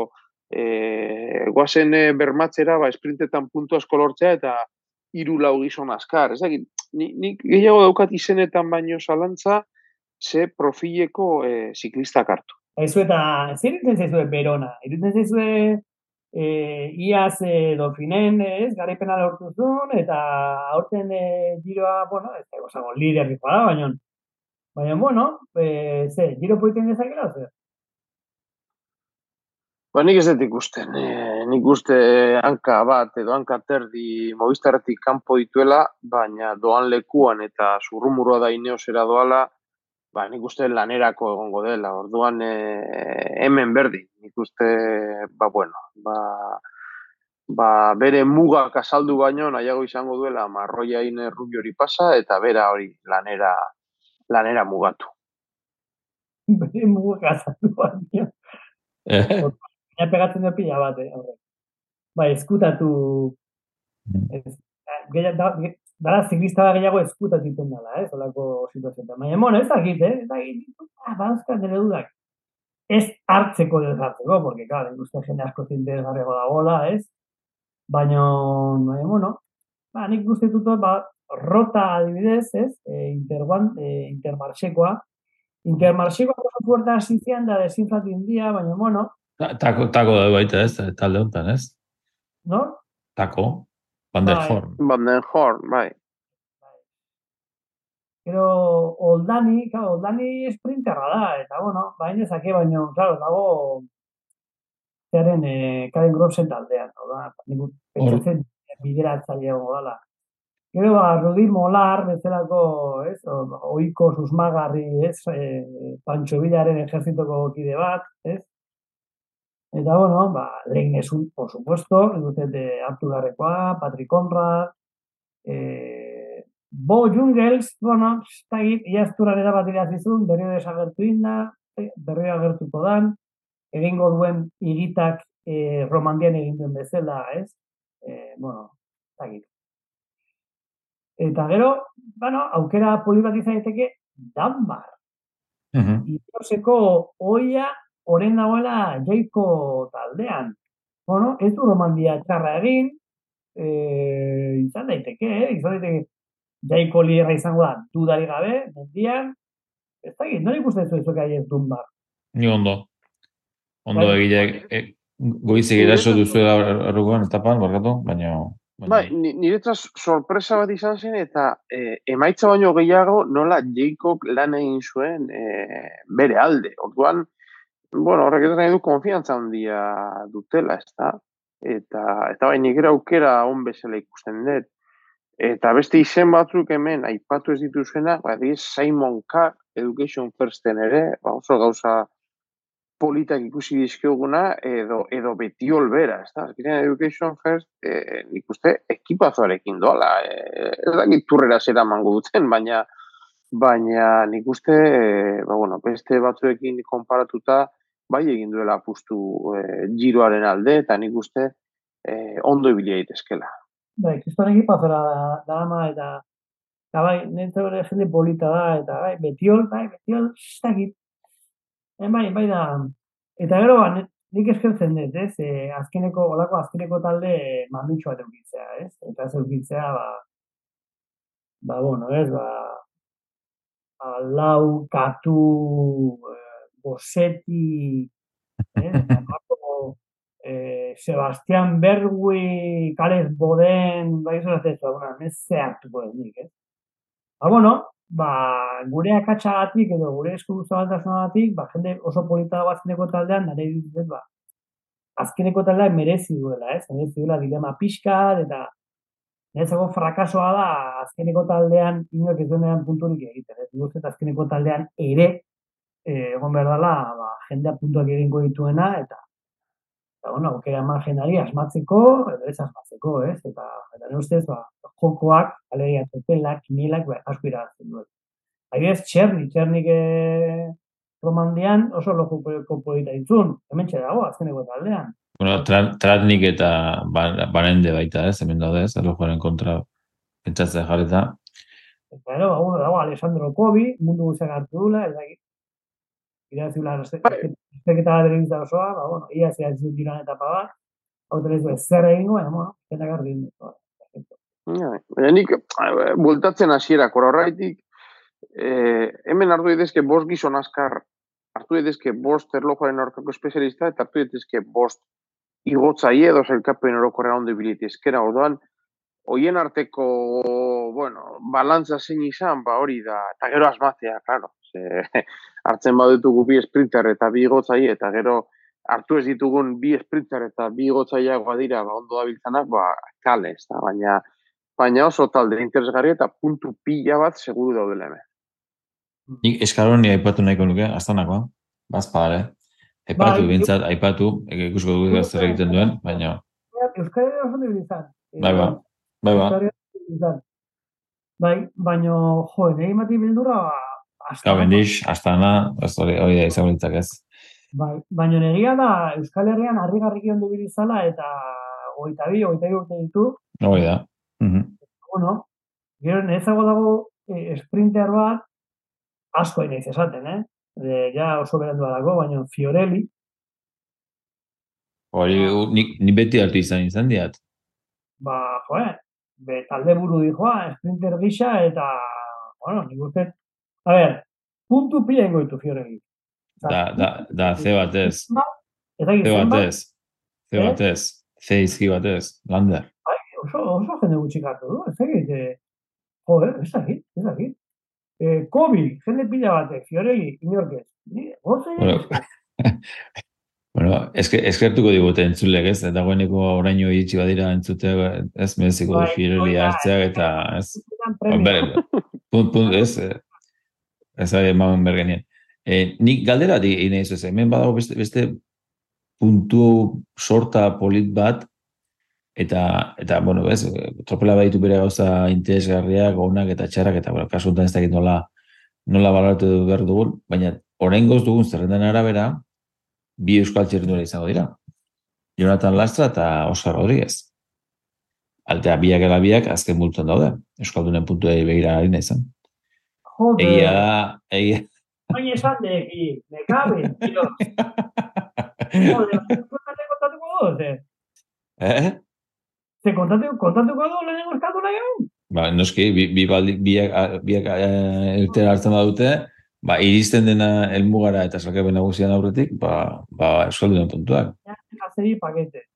e, guazen e, bermatzera, ba, sprintetan puntu asko lortzea, eta hiru lau gizon askar. Ez dakit, nik ni, gehiago daukat izenetan baino zalantza, ze profileko e, ziklistak hartu. Aizu eta, zer iritzen zaizue Berona? Iritzen zaizue e, iaz e, dofinen, ez, garaipena lortu zuen, eta aurten e, giroa, bueno, ez da, gozago, lider da, baina, baina, bueno, e, ze, giro poiten dezakela, zer? Ba, nik ez dut ikusten. E, nik uste hanka bat edo hanka terdi movistarretik kanpo dituela, baina doan lekuan eta zurrumurua da ineosera doala, ba, nik uste lanerako egongo dela. Orduan e, hemen berdi. Nik uste, ba, bueno, ba, ba, bere mugak azaldu baino nahiago izango duela marroia ine hori pasa eta bera hori lanera, lanera mugatu. Bere mugak azaldu baino. Eh? Ja pegatzen dut pila bat, eh, Bai, eskutatu... Mm. Ez, gehiago, da, dara ziklista da gehiago eskutatu iten dela, eh, zolako situazioa. Baina, bueno, ez dakit, eh, ez dakit, ah, ba, nire dudak. Ez hartzeko dut hartzeko, porque, claro, uste jende asko zinte garrego da gola, ez? Baina, baina, bueno, ba, nik guzti tuto, ba, rota adibidez, ez? E, interguan, e, intermarxekoa. Intermarxekoa oso fuerta asizian da desinflatu india, baina, bueno, Tako, tako da baita ez, talde honetan ez? No? Tako, Van der bai. Horn. Van der Horn, bai. Pero Oldani, claro, Oldani esprinterra da, eta bueno, baina ezake baino, claro, dago zeren eh, Karen Grossen taldean, no da, nik pentsatzen bideratzaile hau dala. Gero ba, Rudi Molar, bezalako, ez, oiko susmagarri, ez, eh, Pancho Villaren ejerzitoko kide bat, ez, Eta, bueno, ba, lehen esun, por supuesto, dute de Artur Garrekoa, Patrick Conrad, eh, Bo Jungels, bueno, eta iazturan erabat irazizun, berrio desagertu inda, berrio agertuko dan, egingo duen igitak eh, romandian egin duen bezala, ez? Eh, bueno, eta Eta gero, bueno, aukera poli bat izan daiteke, Danbar. Uh -huh. oia oren dagoela jaiko taldean. Bueno, ez du romandia txarra egin, e, izan daiteke, eh? izan daiteke jaiko lierra izango da, dudari gabe, mendian, ez da egin, nori ikusten zu izoka ez bar. Ni ondo. Ondo bai, egile, bai. e, goizik eraso duzu errukoan etapan, barkatu, baina... Bai, niretzat sorpresa bat izan zen, eta e, emaitza baino gehiago nola Jacob lan egin zuen e, bere alde. Orduan, bueno, horrek ez nahi du konfiantza handia dutela, ez da? Eta, eta bai, nik aukera on bezala ikusten dut. Eta beste izen batzuk hemen, aipatu ez dituzena, ba, Simon Carr Education Firsten ere, ba, oso gauza politak ikusi dizkioguna, edo, edo beti olbera, ez da? Education First, e, nik uste, ekipazoarekin doala, e, ez da, turrera zera mango duten, baina, baina nik uste, e, ba, bueno, beste batzuekin konparatuta, bai egin duela apustu e, giroaren alde, eta nik uste e, ondo ibilia daitezkela. Bai, kriston egipazora da, da ama, eta eta bai, nintzen jende polita da, eta bai, betiol, bai, betiol, zagit. E, bai, bai da, eta gero, ba, nik eskertzen dut, ez, e, azkeneko, olako azkeneko talde mamitxoa eukitzea, ez, eta ez eukitzea, ba, ba, bueno, ez, ba, ba lau, katu, Bosetti, eh, eh, Sebastián Bergui, Kales Boden, bai ez ez da, ez zehartuko ez nik, eh? Ba, bueno, ba, gure akatxagatik edo gure esku zabaltasunagatik, ba, jende oso polita batzeneko taldean, nare dituzet, ba, azkeneko taldean merezi duela, ez? Merezi duela dilema pixka, eta Netzako frakasoa da azkeneko taldean inoek ez duenean punturik egiten. Ez guztet azkeneko taldean ere eh, egon behar dela, ba, jendea puntuak egingo dituena, eta, eta bueno, aukera margenari asmatzeko, edo ez asmatzeko, ez? Eta, eta ne ustez, ba, jokoak, alegia, tepelak, kimilak, ba, asko iragatzen duen. Ahi ez, txerni, txernik e, romandian oso loko polita ditzun, hemen dago, azkeneko taldean. Bueno, tratnik eta barende baita, ez, hemen daude, ez, erlojuaren kontra pentsatzea jarreta. Eta, ero, ba, dago, Alessandro Kobi, mundu guztiak hartu dula, ez iraziula Bai. esteketa bat egin osoa, ba, bueno, ia zea ez dut etapa bat, hau ez du zer egin baina, bueno, eta garri egin dut. Ja, Baina nik, bultatzen hasierak horreitik, eh, hemen hartu daitezke bost gizon askar, hartu daitezke bost erlojoaren aurkako espezialista, eta hartu daitezke bost igotzaile edo zelkapen orokorrean ondo biliti eskera orduan, hoien arteko, bueno, balantza zein izan, ba hori da, eta gero asmatzea, claro. Ze, hartzen baditugu bi sprinter eta bi igotzaile, eta gero hartu ez ditugun bi sprinter eta bi igotzaileagoa dira, ba ondo dabiltzanak, ba kale, ez da, baina baina oso talde interesgarri eta puntu pila bat seguru daudela hemen. Nik eskaloni aipatu nahiko nuke, astanakoa, bazpare. Aipatu, Bai, bintzat, aipatu, ikusko dugu zer egiten duen, baina, Euskal Herria oso izan. bai, ba, bai, ba. Bai, baina, jo, nahi mati bildura, hasta Gau, bendix, astana, ez hori, da litzak ez. Bai, baina negia da Euskal Herrian harrigarriki ondo bilizala eta goita bi, goita bi urte ditu, Hori da. Mhm. bueno, gero nezago dago e, sprinter bat, asko nahiz esaten, eh? De, ja oso berandu dago, baina Fiorelli, Hori, nik, ni beti hartu izan izan diat. ba, joe, be, talde buru dijoa, sprinter gisa, eta, bueno, nik uste, a ber, puntu pila ingo ditu Fiorelli. Da, da, da, ze batez, Eta ze batez, ze Eh? batez, ze izki batez, lander. oso, oso jende gutxik hartu du, ez dakit, eh, joder, ez dakit, ez dakit. Eh, Kobi, jende pila batek, Fiorelli, inorkez. Goze, Bueno, eske, eskertuko digute entzulek, ez? Dagoeneko oraino iritsi badira entzute, ez mereziko du Bai, da, hartzeak eta ez. premio. Ber, punt, punt, ez, eh, ez ari emamen bergenien. E, nik galdera di nahi ez, hemen badago beste, beste puntu sorta polit bat, eta, eta bueno, ez, tropela baditu bere gauza interesgarriak, onak eta txarrak, eta, bueno, kasu ez dakit nola, nola balatu behar dugun, baina oraingoz dugun zerrendan arabera, bi euskal txerrendura izango dira. Jonathan Lastra eta Oscar Rodríguez. Altea biak eta biak azken multan daude. Euskaldunen puntuei begira ari izan. Joder, Egia da, egia. baina esan deki, me cabe, tío. Joder, kontatu kontatuko du, Eh? ze kontatu, kontatuko du lehenengo eskatu nahi hau? Ba, noski, bi, bi baldi, biak, biak irtera hartzen badute, ba, iristen dena helmugara eta salkapen nagusian aurretik, ba, ba, Euskaldunen puntuak. Azeri pakete.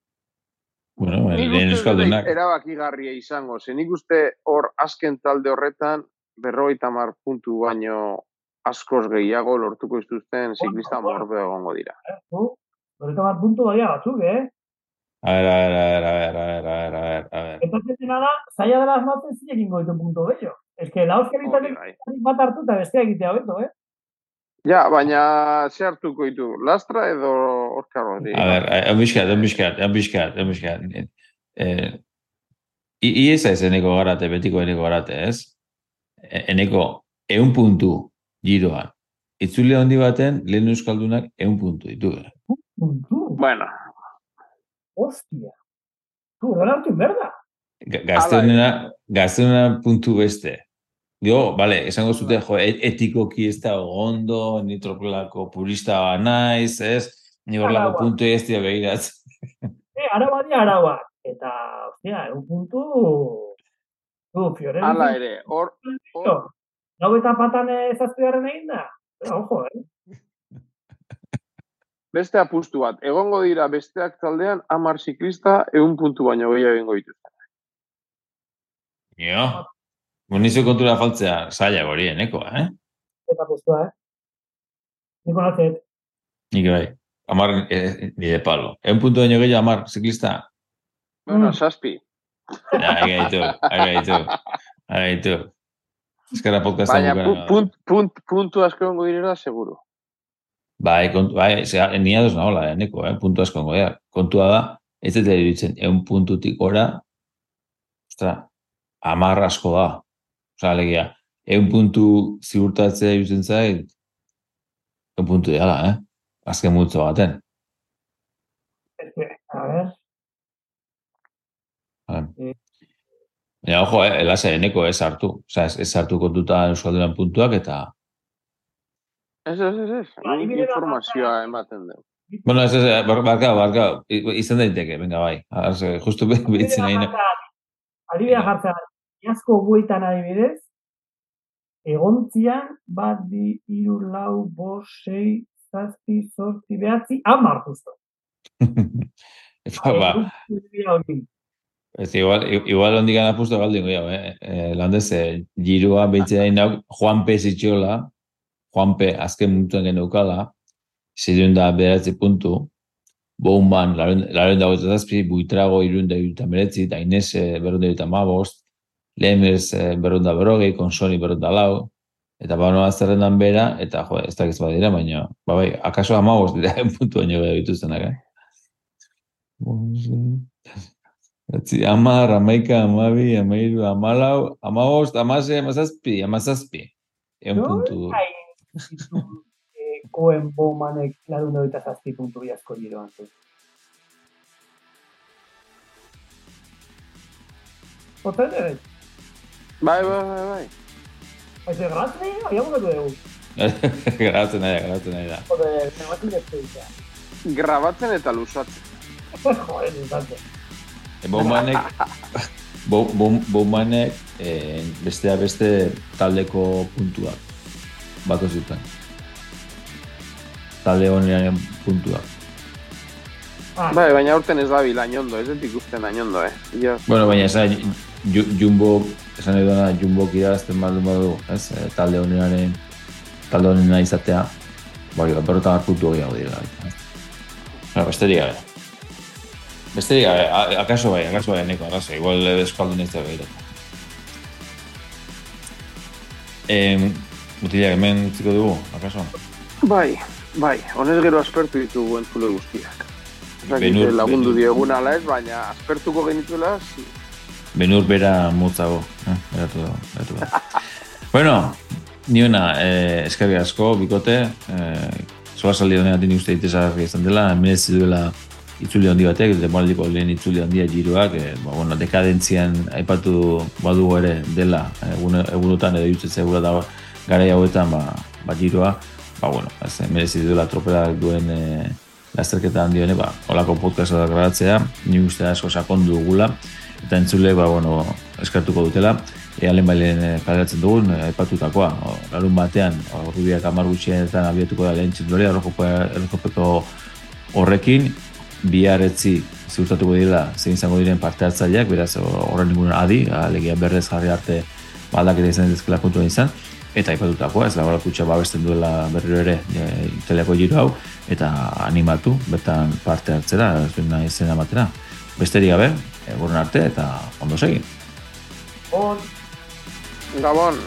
Bueno, lehen Euskaldunak. erabakigarria izango. Ze nik uste hor azken talde horretan berrogeita mar puntu baino askoz gehiago lortuko dituzten ziklista morbe egongo dira. Eh? Horreta bat puntu daia batzuk, eh? A ver, a ver, a ver, a ver, a ver, a ver, a ver. Eta da, zaila dela asmatzen zinekin goitu puntu bello. Ez que la Hori bai. bat hartu eta bestea egitea beto, eh? Ja, baina ze hartuko ditu, Lastra edo Oscar Rodríguez? A ver, eh, embiskat, embiskat, embiskat, embiskat. Eh, Iesa ez eneko garate, betiko eneko garate, ez? E- Eneko, eun puntu giroan. Itzule handi baten, lehen euskaldunak eun puntu ditu. Puntu, Bueno, hostia. Tu, horrela hartu berda. Ga- Gazteunena, gazteunena puntu beste. Dio, vale, esango zute, jo, et- etikoki ez da ondo, ni tropelako purista ba naiz, ez? Ni horlako Araua. puntu ez dira begiratz. Eh, araba dia araba. Eta, hostia, un puntu... Tu, Fiorelli... hala ere, hor, hor, Gau eta patan ezazpigarren egin da? Eh, ojo, eh? beste apustu bat, egongo dira besteak taldean amar ziklista eun puntu baino gehiago egingo dituzte. Jo. Munizu kontura faltzea, zaila hori, eneko, eh? Eta postua, eh? Niko nazet, Nik bai. Amar, eh, nire palo. Eun puntu baino gehiago amar, ziklista. Bueno, Mm. saspi. Ja, ega ditu, ega ditu, ega ditu. Ezkerra podcasta Baina pu, punt, punt, puntu asko egongo direla, seguru. Bai, kontu, bai, zera, nia dos nahola, eneko, eh, puntu asko goia. Kontua da, ez dut iruditzen, eun puntutik gora, ostra, amar asko da. Osa, alegia, eun puntu ziurtatzea iruditzen zait, eun puntu dela, eh? Azken multzo baten. ez que, a ver, Vale. Baina, ojo, eh, elasa eneko ez hartu. Osa, ez, ez hartu kontuta Euskaldunan puntuak eta Ez, ez, ez, ez. Bat Informazioa ematen du. Bueno, ez, ez, bar- barka, barka, izan daiteke, venga, bai. Az, eh, justu be- behitzen nahi. na- Adibidea jartzea, iazko buetan adibidez, egontzian, bat, bi, iru, lau, bost, sei, zazpi, zortzi, behatzi, hamar justo. ba, ba, ez, igual, igual ondik gana puesto galdin goia, eh? eh landez, eh, girua behitzen nahi nauk, Juanpe zitxola, Juanpe azken muntuan geneukala, zidun da beratzi puntu, Bouman, laren dago eta zazpi, buitrago irun da iruta meretzi, da Inez berrun da iruta mabost, Lemers eh, berrun da berrogei, Konsoni berrun da lau, eta ba noa zerrendan bera, eta jo, ez dakiz badira, baina, ba bai, akaso amabost dira puntu baino gara dituztenak, eh? Etzi, amar, amaika, amabi, amairu, amalau, amabost, amase, amazazpi, amazazpi. Eun puntu. Zitu, eh, Cohen Bowmanek larun eta zazpi puntu iazko giroan. zu. Otra vez, Bai, bai, bai, bai. pues de gracia, habíamos lo de Garatzen nahi da, garatzen nahi da. Esto Grabatzen eta lusatzen. Joder, me Bow- Bow- Bowmanek eh, bestea beste taldeko puntuak bako zuten. Talde honean puntuak. Ah, Bai, baina aurten ez da ainondo, ez dut ikusten ainondo, eh. Ja. Bueno, baina esan, Ju- Jumbo, esan edo da, Jumbo kirazten baldin badu, ez, eh, talde honean, talde honena izatea, bai, berrotan puntu gehiago dira. Bueno, besterik gabe. Gabe, a- akaso bai, akaso bai, neko arrazo, igual eskaldun ez da behiratu. Eh, mutilak hemen utziko dugu, akaso? Bai, bai, honez gero aspertu ditugu entzule guztiak. Benur- lagundu benur- diegun ala ez, baina aspertuko genituela, zi. Benur bera motzago, eh, eratu da, eratu da. bueno, ni ona, eh, eskerri asko, bikote, eh, zoa saldi honean dini uste itezarri izan dela, merezi duela itzuli handi batek, demoraldiko lehen itzuli handia giroak, eh, ba, bueno, dekadentzian aipatu badu ere dela, eh, egun, egunotan edo jutzen zegura da garai hauetan, ba, ba giroa, ba, bueno, ez, eh, merezi duela tropelak duen eh, lasterketa handi hone, ba, olako podcasta grabatzea, ni uste asko sakondu dugula, eta entzule, ba, bueno, eskartuko dutela, ea lehen bailen kaleratzen dugun, aipatutakoa, larun batean, o, rubiak amar gutxienetan abiatuko da lehen txindori, errokopeko horrekin, bihar etzi ziurtatuko dira zein izango diren parte hartzaileak, beraz horren ningun adi, alegia berrez jarri arte ba, aldaketa izan dezkela kontuan izan, eta aipatutakoa, ez laborak kutsa babesten duela berriro ere e, italiako giro hau, eta animatu, bertan parte hartzera, ez nahi zen amatera. Besterik gabe, eguren arte, eta ondo segin. on, Gabon.